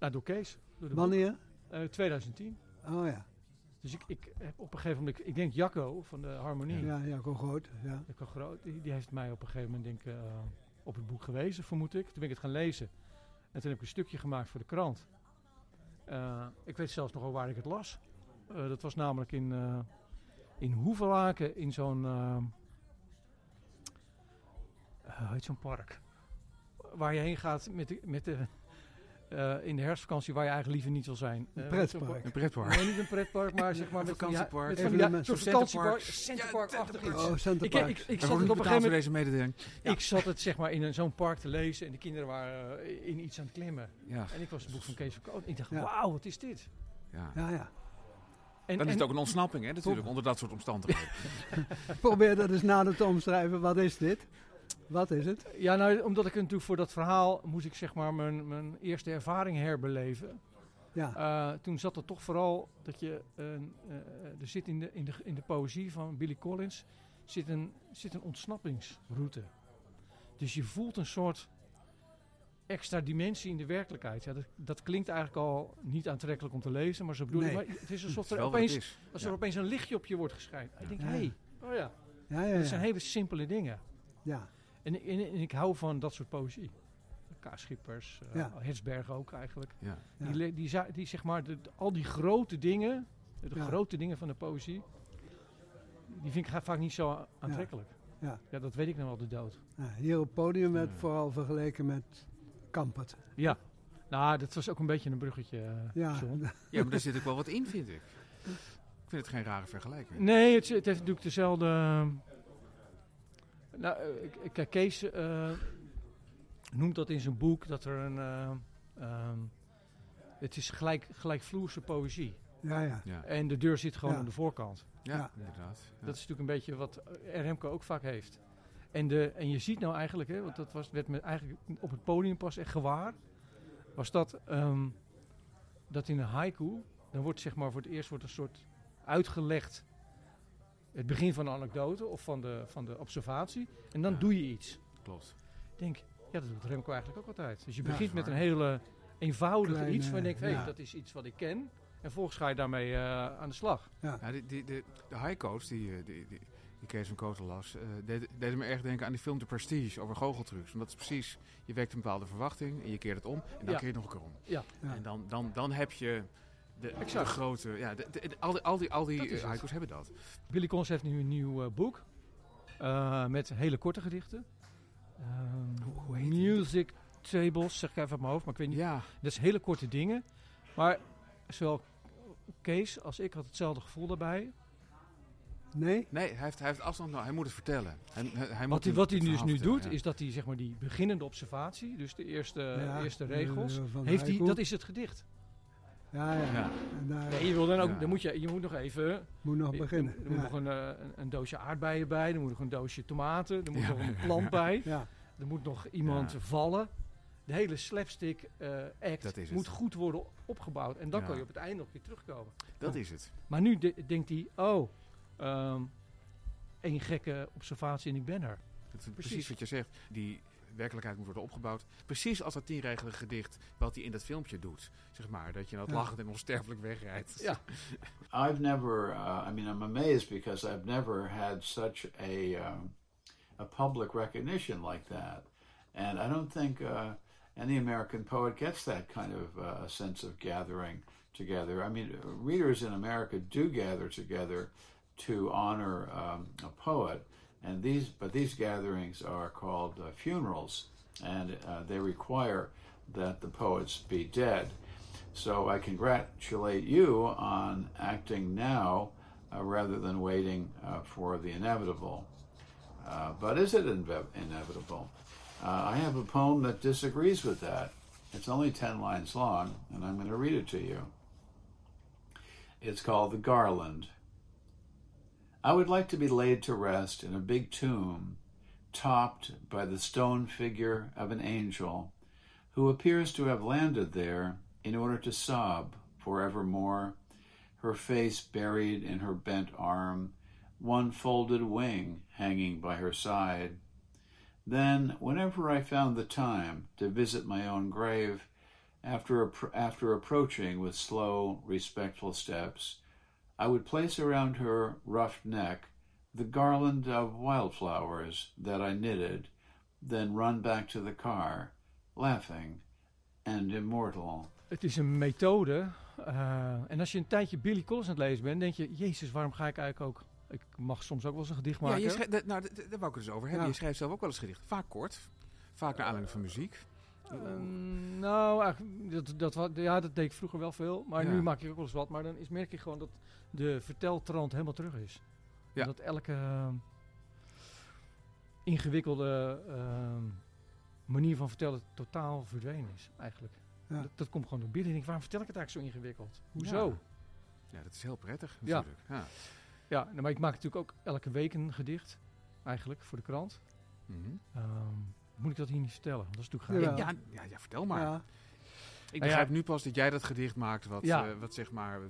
Nou, door Kees. Door de boek. Wanneer? Eh, 2010. Oh ja. Dus ik, ik heb op een gegeven moment, ik denk Jacco van de Harmonie. Ja, Jacco Groot. Ja. Jacco Groot, die, die heeft mij op een gegeven moment denk, ik, eh, op het boek gewezen, vermoed ik. Toen ben ik het gaan lezen. En toen heb ik een stukje gemaakt voor de krant. Eh, ik weet zelfs nog waar ik het las. Eh, dat was namelijk in, eh in Hoevelaken, in zo'n... zo'n park? Waar je heen gaat met de, met de, eh, in de herfstvakantie waar je eigenlijk liever niet wil zijn. Een Eh, pretpark. Een pretpark. Nee, niet een pretpark, maar zeg maar Een met vakantiepark. Met van die, Zo'n vakantiepark, centerpark. centerpark-achtig Ja, iets. Oh, Ik, Centerpark. ik, ik, zat het op een gegeven moment, deze mededeling. Ja. ik zat het zeg maar in een- zo'n park te lezen en de kinderen waren eh, in iets aan het klimmen. Ja, En ik was het boek van Kees van Koot. Ik dacht, Ja. wauw, wat is dit? ja. Ja, ja. En, Dan is het ook een ontsnapping, hè, natuurlijk, onder dat soort omstandigheden. Probeer dat eens nader te omschrijven. Wat is dit? Wat is het? Ja, nou, omdat ik natuurlijk voor dat verhaal moest ik zeg maar mijn, mijn eerste ervaring herbeleven. Ja. Eh, toen zat er toch vooral dat je, een, eh, er zit in de, in, de, in de poëzie van Billy Collins zit een, zit een ontsnappingsroute. Dus je voelt een soort extra dimensie in de werkelijkheid. Ja, dat, dat klinkt eigenlijk al niet aantrekkelijk om te lezen, maar zo bedoel ik. Nee. Maar het is alsof er opeens, is. als Ja. er opeens een lichtje op je wordt geschijnd. Ik denk, Ja. hé, hey, oh ja, Ja, ja, dat zijn ja. hele simpele dingen. ja. En, en, en ik hou van dat soort poëzie. K. Schippers, eh Ja. Hetsberg ook eigenlijk. Ja. Ja. Die, die, die zeg maar, de, al die grote dingen, de Ja. grote dingen van de poëzie, die vind ik vaak niet zo aantrekkelijk. Ja. ja, dat weet ik nou wel, de dood. Ja, hier op het podium werd Ja. vooral vergeleken met Kampert. Ja, nou, dat was ook een beetje een bruggetje, eh, Ja, John. ja, maar daar zit ook wel wat in, vind ik. Ik vind het geen rare vergelijking. Nee, het, het heeft natuurlijk dezelfde... Nou, eh, kijk, Kees eh, noemt dat in zijn boek, dat er een... ehm, het is gelijk, gelijkvloerse poëzie. ja, ja. Ja, En de deur zit gewoon Ja. aan de voorkant. ja, Ja. inderdaad. Ja. Dat is natuurlijk een beetje wat Remco ook vaak heeft. En, de, en je ziet nou eigenlijk, hè, want dat was, werd me eigenlijk op het podium pas echt gewaar, was dat, ehm, dat in een haiku, dan wordt zeg maar voor het eerst wordt een soort uitgelegd het begin van de anekdote of van de, van de observatie. En dan Ja. doe je iets. Klopt. Ik denk, ja, dat doet Remco eigenlijk ook altijd. Dus je Ja, begint met een hele eenvoudige Kleine, iets waar je denkt, hé, ja. dat is iets wat ik ken. En vervolgens ga je daarmee eh, aan de slag. Ja, die, die, de, de high coach die, eh, die, die, die Kees van Koten las, eh deed, deed me erg denken aan die film The Prestige over goocheltrucs. Want dat is precies, je wekt een bepaalde verwachting en je keert het om en dan Ja. keer je het nog een keer om. Ja. Ja. En dan, dan, dan heb je de, de grote, ja, de, de- de- al die, al die, al die haikus hebben dat. Billy Collins heeft nu een nieuw eh, boek. eh, met hele korte gedichten. Ehm, Hoe- hoe heet die? music tables, zeg ik even uit mijn hoofd, maar ik weet niet. Ja, Dat is hele korte dingen. Maar zowel Kees als ik had hetzelfde gevoel daarbij. Nee? Nee, hij heeft, hij heeft afstand nodig. Hij moet het vertellen. Hij, hij, hij moet Wat hij, wat dus nu vertellen, doet, ja. is dat hij zeg maar die beginnende observatie, dus de eerste, Ja, eerste de- regels, de- van de heeft hij, dat is het gedicht. Ja, ja. Ja. En daar Nee, je wil dan ook, Ja. dan moet je, je moet nog even, moet nog er- beginnen. er moet Ja. nog een, eh, een, een doosje aardbeien bij, er moet nog een doosje tomaten, er moet Ja. nog een plant bij, Ja, er moet nog iemand Ja. vallen. De hele slapstick eh, act Dat is het. moet goed worden opgebouwd en dan Ja. kan je op het einde nog weer terugkomen. Dat is het. Maar nu de- denkt hij, oh, ehm één gekke observatie en ik ben er. Dat is precies. Precies. wat je zegt. Die werkelijkheid moet worden opgebouwd. Precies als dat tienregelige gedicht wat hij in dat filmpje doet. Zeg maar, dat je dat lachend en onsterfelijk wegrijdt. Ja. I've never, uh, I mean, I'm amazed because I've never had such a, um, a public recognition like that. And I don't think uh, any American poet gets that kind of uh, sense of gathering together. I mean, readers in America do gather together to honor um, a poet, and these, but these gatherings are called uh, funerals, and uh, they require that the poets be dead. So I congratulate you on acting now uh, rather than waiting uh, for the inevitable. Uh, but is it inve- inevitable? Uh, I have a poem that disagrees with that. It's only 10 lines long, and I'm going to read it to you. It's called The Garland. I would like to be laid to rest in a big tomb, topped by the stone figure of an angel who appears to have landed there in order to sob forevermore, her face buried in her bent arm, one folded wing hanging by her side. Then, whenever I found the time to visit my own grave, after, after approaching with slow, respectful steps, I would place around her rough neck the garland of wildflowers that I knitted, then run back to the car, laughing and immortal. Het is een methode. eh, en als je een tijdje Billy Collins aan het lezen bent, denk je, jezus, waarom ga ik eigenlijk ook... Ik mag soms ook wel eens een gedicht Ja, maken. je schrijft, dat- nou, dat- daar wou ik het dus over hebben. Ja. Je schrijft zelf ook wel eens gedicht. Vaak kort. Vaak naar aanleiding van muziek. Ehm, nou, eigenlijk, dat, dat, ja, dat deed ik vroeger wel veel. Maar Ja. nu maak ik ook wel eens wat. Maar dan is, merk ik gewoon dat de verteltrand helemaal terug is. Ja. Dat elke ehm, ingewikkelde ehm, manier van vertellen totaal verdwenen is, eigenlijk. Ja. Dat, dat komt gewoon door binnen. En ik denk, waarom vertel ik het eigenlijk zo ingewikkeld? Hoezo? Ja, dat is heel prettig Ja. natuurlijk. Ja. Ja, nou, maar ik maak natuurlijk ook elke week een gedicht. Eigenlijk, voor de krant. Ehm, moet ik dat hier niet vertellen? Want dat is natuurlijk graag. Ja, ja, ja, vertel maar. ja. Ik Nou begrijp ja. nu pas dat jij dat gedicht maakt wat, Ja. eh, wat zeg maar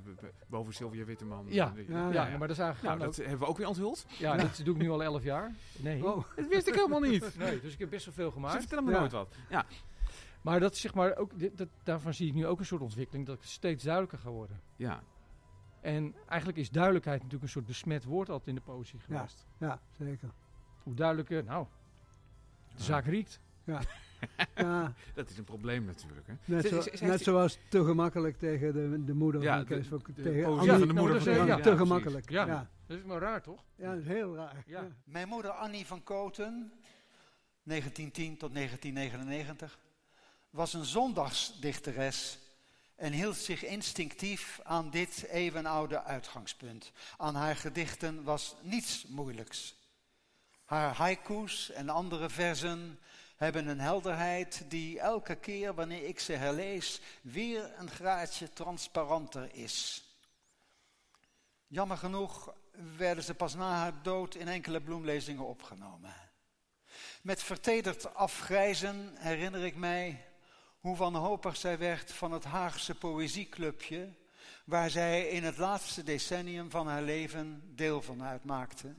boven Sylvia Witteman. Ja. Ja, Ja, maar dat is eigenlijk Nou, dat hebben we ook weer onthuld. ja, dat doe ik nu al elf jaar. Nee. Oh, Dat wist ik helemaal niet. Nee, dus ik heb best wel veel Ze gemaakt. vertellen me Ja. nooit wat. Ja, Maar dat is zeg maar ook, dit, dat, daarvan zie ik nu ook een soort ontwikkeling dat ik steeds duidelijker ga worden. ja. En eigenlijk is duidelijkheid natuurlijk een soort besmet woord altijd in de poëzie Ja. geweest. ja, zeker. Hoe duidelijker, nou, de zaak riekt. Ja, Dat is een probleem natuurlijk. Hè. net, zo, zoals te gemakkelijk tegen de, de moeder Ja, van de- Kees van de tegen Annie. van de moeder van ja, ja, te gemakkelijk. Ja. Ja. Dat is maar raar, toch? Ja, dat is heel raar. Ja. Ja. Mijn moeder Annie van Koten, 1910 tot 1999, was een zondagsdichteres en hield zich instinctief aan dit eeuwenoude uitgangspunt. Aan haar gedichten was niets moeilijks. Haar haiku's en andere verzen hebben een helderheid die elke keer wanneer ik ze herlees weer een graadje transparanter is. Jammer genoeg werden ze pas na haar dood in enkele bloemlezingen opgenomen. Met vertederd afgrijzen herinner ik mij hoe wanhopig zij werd van het Haagse Poëzieclubje, waar zij in het laatste decennium van haar leven deel van uitmaakte.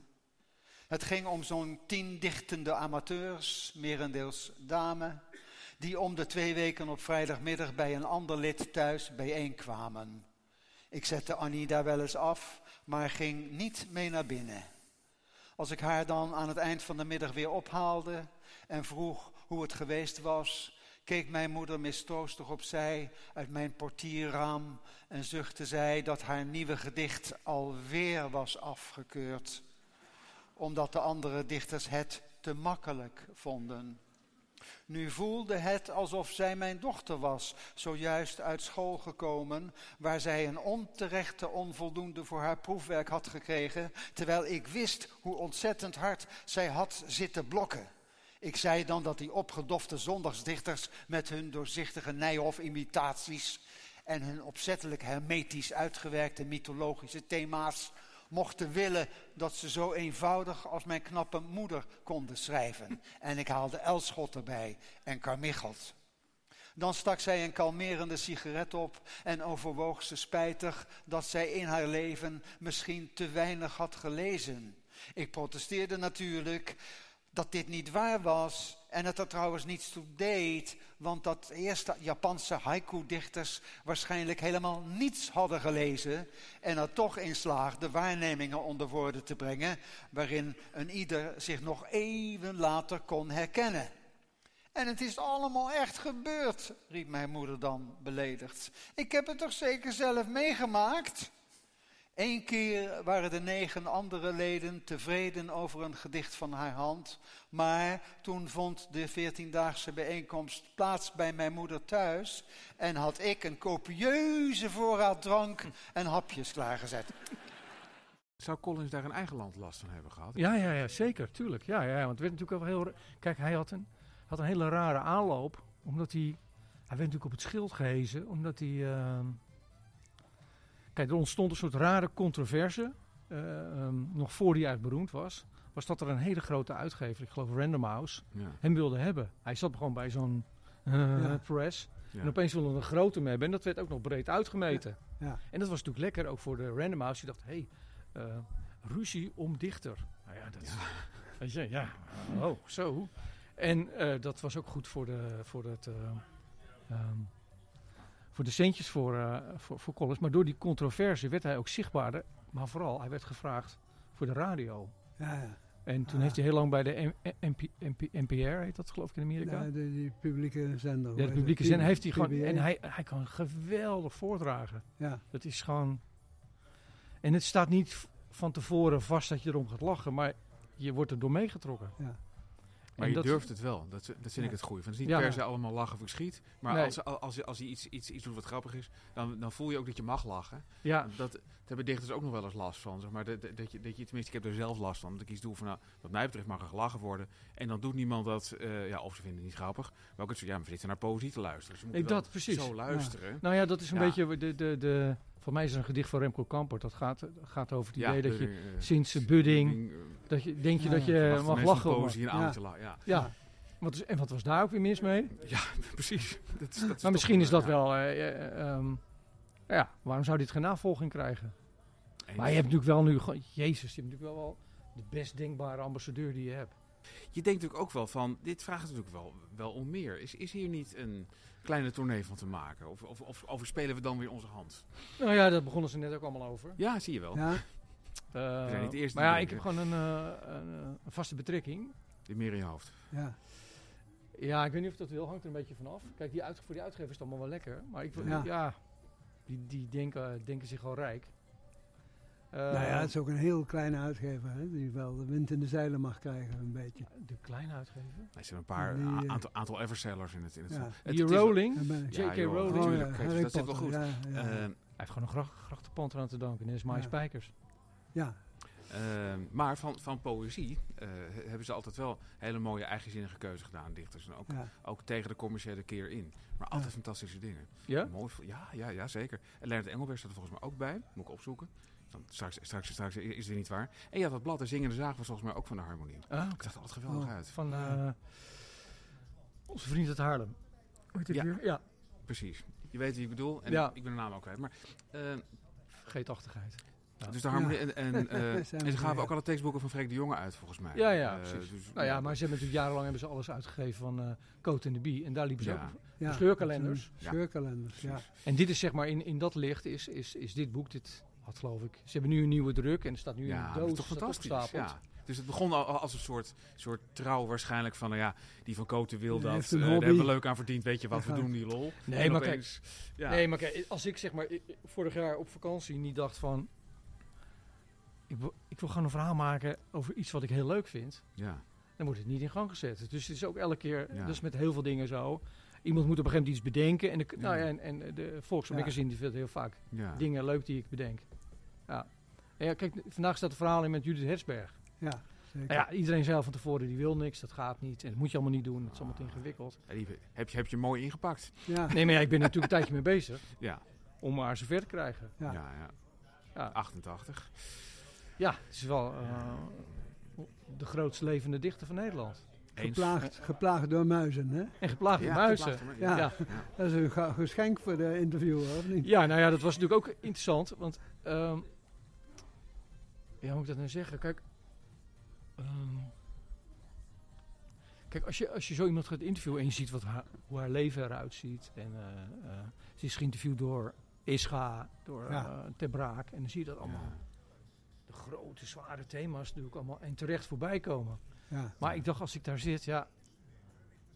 Het ging om zo'n tien dichtende amateurs, merendeels dame, die om de twee weken op vrijdagmiddag bij een ander lid thuis bijeenkwamen. Ik zette Annie daar wel eens af, maar ging niet mee naar binnen. Als ik haar dan aan het eind van de middag weer ophaalde en vroeg hoe het geweest was, keek mijn moeder mistroostig opzij uit mijn portierraam en zuchtte zij dat haar nieuwe gedicht alweer was afgekeurd, omdat de andere dichters het te makkelijk vonden. Nu voelde het alsof zij mijn dochter was, zojuist uit school gekomen, waar zij een onterechte onvoldoende voor haar proefwerk had gekregen, terwijl ik wist hoe ontzettend hard zij had zitten blokken. Ik zei dan dat die opgedofte zondagsdichters met hun doorzichtige Nijhoff-imitaties en hun opzettelijk hermetisch uitgewerkte mythologische thema's mochten willen dat ze zo eenvoudig als mijn knappe moeder konden schrijven. En ik haalde Elschot erbij en Carmichelt. Dan stak zij een kalmerende sigaret op en overwoog ze spijtig dat zij in haar leven misschien te weinig had gelezen. Ik protesteerde natuurlijk dat dit niet waar was en het er trouwens niets toe deed, want dat eerste Japanse haiku-dichters waarschijnlijk helemaal niets hadden gelezen en er toch in slaagden waarnemingen onder woorden te brengen waarin een ieder zich nog even later kon herkennen. En het is allemaal echt gebeurd, riep mijn moeder dan beledigd. Ik heb het toch zeker zelf meegemaakt? Eén keer waren de negen andere leden tevreden over een gedicht van haar hand, maar toen vond de veertiendaagse bijeenkomst plaats bij mijn moeder thuis en had ik een copieuze voorraad drank en hapjes klaargezet. Zou Collins daar een eigen land last van hebben gehad? Ja, ja, ja zeker, tuurlijk. Ja, ja, want het werd natuurlijk wel heel... Kijk, hij had een, had een hele rare aanloop, omdat hij... Hij werd natuurlijk op het schild gehezen, omdat hij... Uh, kijk, er ontstond een soort rare controverse, uh, um, nog voor hij eigenlijk beroemd was. Was dat er een hele grote uitgever, ik geloof Random House, ja. hem wilde hebben. Hij zat gewoon bij zo'n uh, ja. press. Ja. En opeens wilde een grote hem hebben. En dat werd ook nog breed uitgemeten. Ja. En dat was natuurlijk lekker, ook voor de Random House. Die dacht, hé, hey, uh, ruzie om dichter. Nou ja, dat is, weet je, ja, oh, zo. En uh, dat was ook goed voor de, voor het, uh, um, voor de centjes voor, uh, voor, voor Collins. Maar door die controverse werd hij ook zichtbaarder. Maar vooral, hij werd gevraagd voor de radio. Ja, ja. En toen ah. heeft hij heel lang bij de MP, MP, NPR, heet dat geloof ik in Amerika? Ja, de, die publieke zender. Ja, de publieke zender heeft hij gewoon... En hij, hij kan geweldig voordragen. Ja. Dat is gewoon... En het staat niet van tevoren vast dat je erom gaat lachen, maar je wordt er door meegetrokken. Ja. Maar en je dat, durft het wel. Dat, dat vind ik het goede. Het is niet per se allemaal lachen of geschiet. Maar nee. als, als, als je iets, iets, iets doet wat grappig is, dan, dan voel je ook dat je mag lachen. Ja. Dat, dat hebben dichters ook nog wel eens last van. Zeg maar. dat, dat, dat, je, dat je, tenminste, ik heb er zelf last van. Dat ik iets doe van, nou, wat mij betreft mag er gelachen worden. En dan doet niemand dat, uh, ja, of ze vinden het niet grappig. Maar ook het zo, ja, maar zitten naar poëzie te luisteren. Dus ik dat, precies. zo luisteren. Nou ja, dat is een beetje de... de, de voor mij is het een gedicht van Remco Kampert. Dat gaat, gaat over het idee dat je uh, sinds de budding, uh, dat je, denk je ja, dat je mag lachen. Poëzie en ja. te lachen, ja. ja. Wat is, en wat was daar ook weer mis mee? Ja, precies. Dat is, dat is maar misschien is dat wel... Uh, um, ja, waarom zou dit geen navolging krijgen? En maar je hebt natuurlijk wel nu... Jezus, je hebt natuurlijk wel, wel de best denkbare ambassadeur die je hebt. Je denkt natuurlijk ook wel van... Dit vraagt natuurlijk wel, wel om meer. Is, is hier niet een kleine tournee van te maken? Of, of, of, of spelen we dan weer onze hand? Nou ja, dat begonnen ze net ook allemaal over. Ja, zie je wel. Ja. Uh, we zijn niet de eerste maar ja, ik heb gewoon een, uh, een, een, vaste betrekking. Die meer in je hoofd. Ja. Ja, ik weet niet of dat wil, hangt er een beetje vanaf. Kijk, die uit, voor die uitgever is het allemaal wel lekker. Maar ik wil, ja. ja, die, die denken, denken zich al rijk. Uh, nou ja, het is ook een heel kleine uitgever, hè, die wel de wind in de zeilen mag krijgen, een beetje. De kleine uitgever? Er zijn een paar die, uh, aantal, aantal eversellers in het. In het, ja. het die Rowling, J.K. Ja, Rowling. Oh, dat zit wel goed. Ja, uh, hij heeft gewoon een gracht, grachtenpand eraan te danken. En is My Spijkers. Ja, Uh, maar van, van poëzie uh, hebben ze altijd wel hele mooie eigenzinnige keuze gedaan, dichters. En ook, ja. ook tegen de commerciële keer in. Maar altijd ja. fantastische dingen. Ja? Mooi, ja, ja, ja, zeker. En Leonard Engelberg staat er volgens mij ook bij. Moet ik opzoeken. Dan straks, straks, straks is het niet waar. En ja, dat blad De Zingende Zaag was volgens mij ook van de harmonie. Ah, ik zag er altijd geweldig oh, uit. Van uh, onze vriend uit Haarlem. Ja. ja, precies. Je weet wie ik bedoel. En ja. ik ben de naam ook kwijt. Maar, uh, Vergeetachtigheid. Ja. Dus de harmonie. Ja. En, en, uh, en ze gaven ook alle tekstboeken van Freek de Jonge uit, volgens mij. Ja, ja, uh, precies. Dus, nou ja, maar ze hebben natuurlijk jarenlang hebben ze alles uitgegeven van uh, Coat en de Bie. En daar liepen ze ja. ook ja, scheurkalenders. Scheurkalenders, ja. En dit is zeg maar, in, in dat licht is, is, is dit boek, dit had geloof ik. Ze hebben nu een nieuwe druk en er staat nu ja, een doos. Dat is toch fantastisch, ja. Dus het begon al als een soort, soort trouw waarschijnlijk van, nou ja, die van Koten wil dat. Uh, daar hebben we leuk aan verdiend, weet je wat, we doen die lol. Nee, maar opeens, kijk, ja. nee, maar kijk, als ik zeg maar vorig jaar op vakantie niet dacht van, ik wil, ik wil gewoon een verhaal maken over iets wat ik heel leuk vind. Ja. dan wordt het niet in gang gezet. Dus het is ook elke keer, Ja. is met heel veel dingen zo. Iemand moet op een gegeven moment iets bedenken. En de, nou en, en de Volkswagen die vindt heel vaak dingen leuk die ik bedenk. Ja. Ja, kijk, vandaag staat een verhaal in met Judith Hersberg. Ja, zeker. Nou ja, iedereen al van tevoren, die wil niks, dat gaat niet. En dat moet je allemaal niet doen, het is allemaal te ingewikkeld. Ja, die heb, je, heb je mooi ingepakt. ja. Nee, maar ja, ik ben er natuurlijk een tijdje mee bezig Ja. om haar zover te krijgen. Ja. Ja. Ja, Ja, 88. ja het is wel eh, de grootste levende dichter van Nederland. Geplaagd, geplaagd door muizen, hè? En geplaagd door Ja, muizen. geplaagd, Ja. Ja. Dat is een geschenk voor de interviewer, of niet? Ja, nou ja, dat was natuurlijk ook interessant. Want, ehm, ja, hoe moet ik dat nou zeggen? Kijk, ehm, kijk als, je, als je zo iemand gaat interviewen en je ziet wat haar, hoe haar leven eruit ziet. En eh, eh, ze is geïnterviewd door Ischa, door Ja. eh, Ter Braak. En dan zie je dat allemaal, Ja. de grote, zware thema's natuurlijk allemaal en terecht voorbij komen. Ja. Maar ik dacht, als ik daar zit, ja,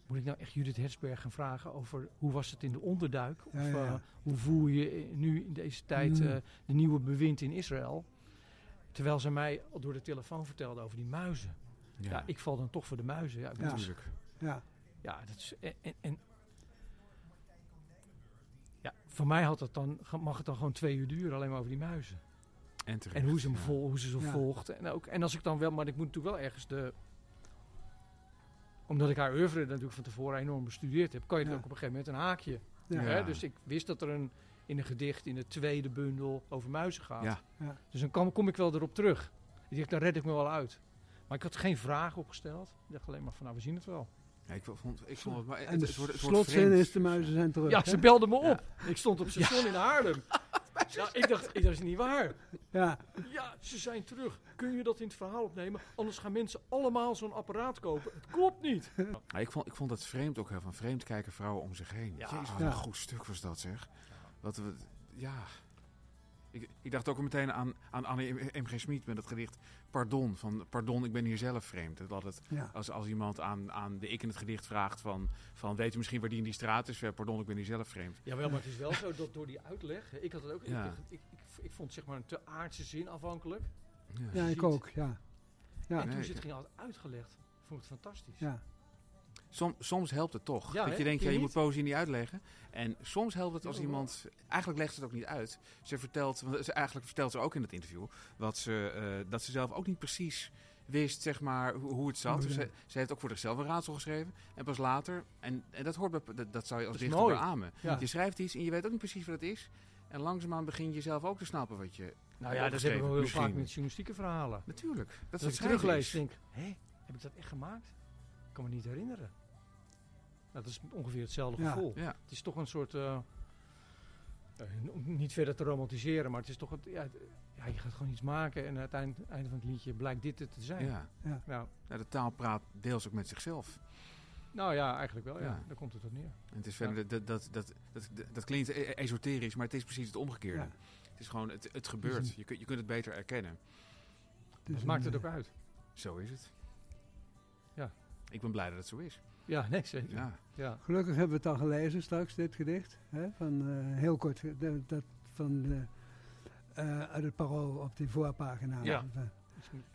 moet ik nou echt Judith Hersberg gaan vragen over hoe was het in de onderduik? Of Ja, ja, ja. eh, hoe voel je nu in deze tijd de nieuwe bewind in Israël? Terwijl ze mij al door de telefoon vertelde over die muizen. Ja. Ja, ik val dan toch voor de muizen. Ja, ik Ja. moet- natuurlijk. Ja. ja dat is... En, ja, voor mij had het dan, mag het dan gewoon twee uur duren alleen maar over die muizen. En terecht. En hoe ze hem ja. vol, hoe ze Ja. volgt. En, ook, en als ik dan wel, maar ik moet natuurlijk wel ergens de. Omdat ik haar oeuvre natuurlijk van tevoren enorm bestudeerd heb, kan je het Ja. ook op een gegeven moment een haakje. Ja. Hè? Dus ik wist dat er een, in een gedicht in de tweede bundel over muizen gaat. Ja. Ja. Dus dan kom, kom ik wel erop terug. Ik dacht, daar red ik me wel uit. Maar ik had geen vraag opgesteld. Ik dacht alleen maar van, nou, we zien het wel. Ja, ik vond, ik vond het, maar En de het, wordt, het wordt slotzin vreemd. is de muizen zijn terug. Ja, hè? ze belde me op. Ik stond op station in Haarlem. Ja, ik dacht, ik, dat is niet waar. Ja, Ja, ze zijn terug. Kun je dat in het verhaal opnemen? Anders gaan mensen allemaal zo'n apparaat kopen. Het klopt niet. Ja, ik, vond, ik vond het vreemd ook heel van vreemd kijken vrouwen om zich heen. Ja. Jezus, wat Ja. een goed stuk was dat zeg. Wat, we ja. Ik, ik dacht ook meteen aan, aan Anne M. G. Smit met het gedicht Pardon. Van pardon, ik ben hier zelf vreemd. Dat het, ja. als, als iemand aan, aan de ik in het gedicht vraagt van, van weet u misschien waar die in die straat is? Ja, pardon, ik ben hier zelf vreemd. Jawel, maar het is wel zo dat door die uitleg... Ik had het ook... Ja. Ik, ik, ik, ik vond zeg maar een te aardse zin afhankelijk. Ja, ik ook, ja. Ja, en toen Nee. ze het ging altijd uitgelegd, vond ik het fantastisch. ja. Som, soms helpt het toch. Ja, dat je denkt, ja, je moet poëzie niet uitleggen. En soms helpt het als iemand... Eigenlijk legt ze het ook niet uit. Ze vertelt, want ze, eigenlijk vertelt ze ook in het interview... Wat ze, eh, dat ze zelf ook niet precies wist, zeg maar, hoe, hoe het zat. Dus ze, ze heeft ook voor zichzelf een raadsel geschreven. En pas later... En, en dat hoort bij, dat, dat zou je als dichter beamen. Ja. Je schrijft iets en je weet ook niet precies wat het is. En langzaamaan begin je zelf ook te snappen wat je... Nou ja, dat heb ik wel heel vaak met journalistieke verhalen. Natuurlijk. Dat, Dat is schrijven teruglees, denk hé, heb ik dat echt gemaakt? Ik kan me niet herinneren. Dat is ongeveer hetzelfde Ja. gevoel. Ja. Het is toch een soort, eh, eh, n- niet verder te romantiseren, maar het is toch, het, ja, het- ja, je gaat gewoon iets maken en aan het eind, einde van het liedje blijkt dit het te zijn. Ja. Nou, Nou, de taal praat deels ook met zichzelf. nou ja, eigenlijk wel, ja. Ja. Daar komt het op neer. En het is verder, dat, dat, dat, dat, dat, dat klinkt e- esoterisch, maar het is precies het omgekeerde. Ja. Het is gewoon, het, het gebeurt. een- Je, kunt- je kunt het beter erkennen. Dus Wat maakt een, het ook uit? Zo is het. Ja. Ik ben blij dat het zo is. Ja, nee, zeker. Ja. Ja. Gelukkig hebben we het al gelezen straks, dit gedicht. Hè, van, eh, heel kort, de- dat van, de, eh, uit het parool op die voorpagina. Ja. Eh,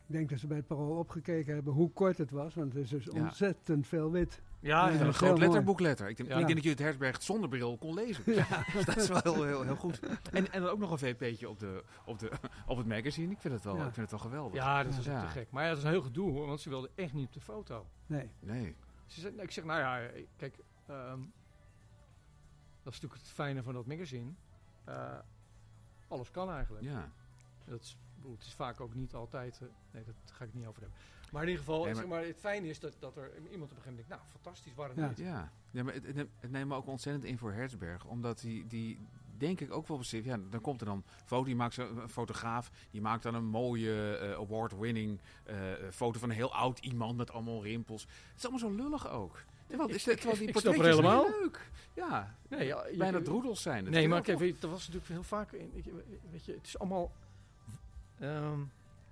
Ik denk dat ze bij het parool opgekeken hebben hoe kort het was, want het is dus Ja. ontzettend veel wit. Ja, Ja, Een groot letterboekletter. Ik denk, Ja. ik denk dat je het Hersberg het zonder bril kon lezen. dat is wel heel, heel, heel goed. En, en dan ook nog een VP'tje op, de, op, de, op het magazine. Ik vind het wel, Ja. ik vind het wel geweldig. ja, dat is Ja. ook te gek. Maar ja, dat is een heel gedoe hoor, want ze wilden echt niet op de foto. Nee, Nee. Ze zei, ik zeg, nou ja, kijk, ehm, dat is natuurlijk het fijne van dat magazine. Eh, alles kan eigenlijk. Ja. Dat is, het is vaak ook niet altijd, eh, nee, dat ga ik niet over hebben. Maar in ieder geval, Nee, zeg maar- het fijne is dat, dat er iemand op een gegeven moment denkt, nou, fantastisch, waarom Ja. niet? Ja, ja maar het, het neemt me ook ontzettend in voor Herzberg. Omdat die, die denk ik ook wel beseft. Ja, dan komt er dan foto. Die maakt een fotograaf. Die maakt dan een mooie eh, award-winning eh, foto van een heel oud iemand met allemaal rimpels. Het is allemaal zo lullig ook. Terwijl, Ik- terwijl die ik- snap zijn helemaal. leuk. Ja, Nee, ja, je- bijna droedels zijn het. Nee, maar kijk, weet dat was natuurlijk heel vaak. Weet je, het is allemaal. ehm,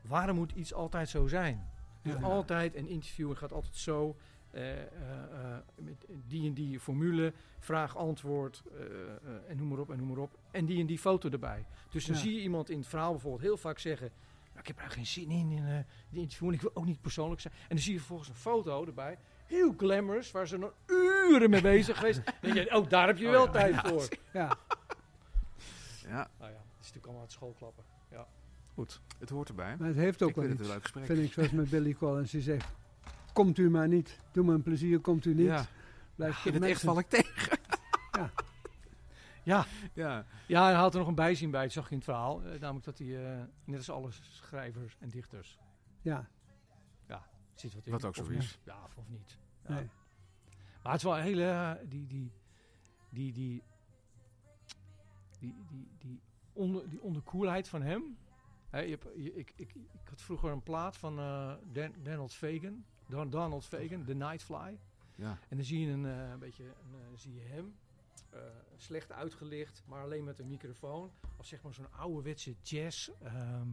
waarom moet iets altijd zo zijn? Dus Ja. altijd een interview gaat altijd zo. Eh, eh, eh, met die en die formule, vraag, antwoord eh, eh, en noem maar op en noem maar op. En die en die foto erbij. Dus dan Ja. zie je iemand in het verhaal bijvoorbeeld heel vaak zeggen: "Nou, ik heb er geen zin in, in uh, die interview. En ik wil ook niet persoonlijk zijn. En dan zie je vervolgens een foto erbij. Heel glamorous, waar ze nog uren mee bezig geweest. En je, oh, daar heb je Oh wel ja, tijd ja. voor. Ja. Ja, Nou ja, het is natuurlijk allemaal het schoolklappen. Ja. goed. Het hoort erbij. Maar het heeft ook Ik wel vind het iets, een leuk gesprek. vind ik, zoals met Billy Collins. Die zegt, komt u maar niet. Doe me een plezier, komt u niet. Ja, Blijf in het echt val ik tegen. Ja. Ja. Ja, Ja, hij had er nog een bijzien bij, het zag je in het verhaal. Eh, namelijk dat hij, eh, net als alle schrijvers en dichters, Ja, zit wat in. Wat ook zo of is. niet. Ja, of, of niet. Ja. nee. Maar het is wel een hele, eh, die, die, die, die, die, die, die, onder, die onderkoelheid van hem. Hè, je hebt, je- ik, ik, ik had vroeger een plaat van eh, Dan, Donald Fagan, Don, Donald Fagan, The Nightfly. ja. En dan zie je een, eh, een beetje, een, eh, zie je hem, eh, slecht uitgelicht, maar alleen met een microfoon. Als zeg maar zo'n ouderwetse jazz ehm,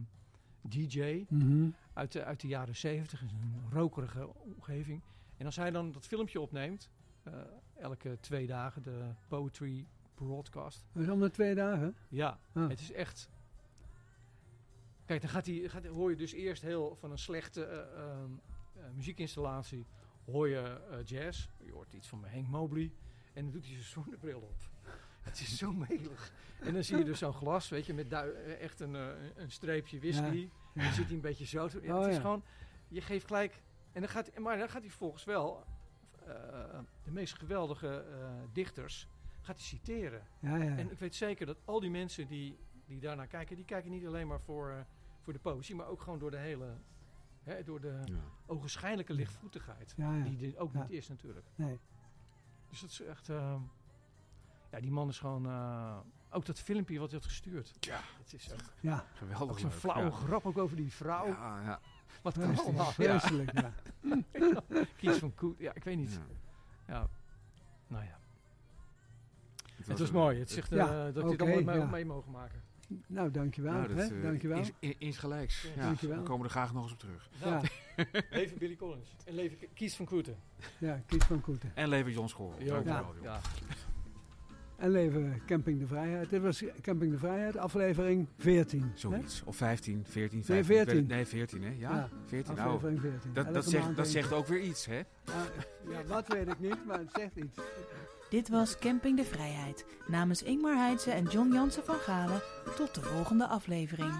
DJ Mhm. uit de, uit de jaren 70, in een rokerige omgeving. En als hij dan dat filmpje opneemt, eh, elke twee dagen, de Poetry Broadcast. Dat is om de twee dagen. Ja, Ah. het is echt... Kijk, dan gaat hij, gaat, hoor je dus eerst heel van een slechte eh, ehm, eh, muziekinstallatie, hoor je eh, jazz. Je hoort iets van Hank Mobley. En dan doet hij zijn zonnebril op. Het is zo melig. En dan zie je dus zo'n glas, weet je, met eh, echt een, eh, een streepje whisky. En dan zit hij een beetje zo. Ja, Oh, het is gewoon... Je geeft gelijk... En dan gaat, maar dan gaat hij volgens wel... eh, de meest geweldige eh, dichters gaat hij citeren. Ja, ja. En ik weet zeker dat al die mensen die, die daarnaar kijken... die kijken niet alleen maar voor, eh, voor de poëzie... maar ook gewoon door de hele... Hè, door de ja. ogenschijnlijke lichtvoetigheid. ja, ja. Die er ook Ja. niet is natuurlijk. Nee. Dus dat is echt... eh, ja, die man is gewoon... eh, ook dat filmpje wat hij had gestuurd. Ja. Het is echt... Ja, Geweldig Ook zo'n flauwe ja. grap ook over die vrouw. Ja, ja. Wat kan vreselijk. allemaal? Ja. Vreselijk, ja. Kies van Koet. Ja, ik weet niet. Ja. Ja. Nou ja. Het Het was een- mooi. Het zegt eh, Ja, dat je oké, het allemaal mee mogen maken. Nou, dankjewel. Nou, dat, hè? eh, dankjewel. Ins, in- insgelijks. Ja, Dankjewel. We komen er graag nog eens op terug. Ja, leven Billy Collins. En leven Kies van Koeten. ja, Kies van Koeten. En leven Jon School. Ja. Dankjewel. Ja. En leven Camping de Vrijheid. Dit was Camping de Vrijheid, aflevering 14. hè? Zoiets. Of 15, 14, Nee, 15. 14. Nee, 14 hè? Ja, Ja, 14. Nou, Aflevering 14. dat, dat, zegt, dat zegt ook weer iets, hè? Ja, wat weet ik niet, maar het zegt iets. Dit was Camping de Vrijheid. Namens Ingmar Heidse en John Jansen van Galen. Tot de volgende aflevering.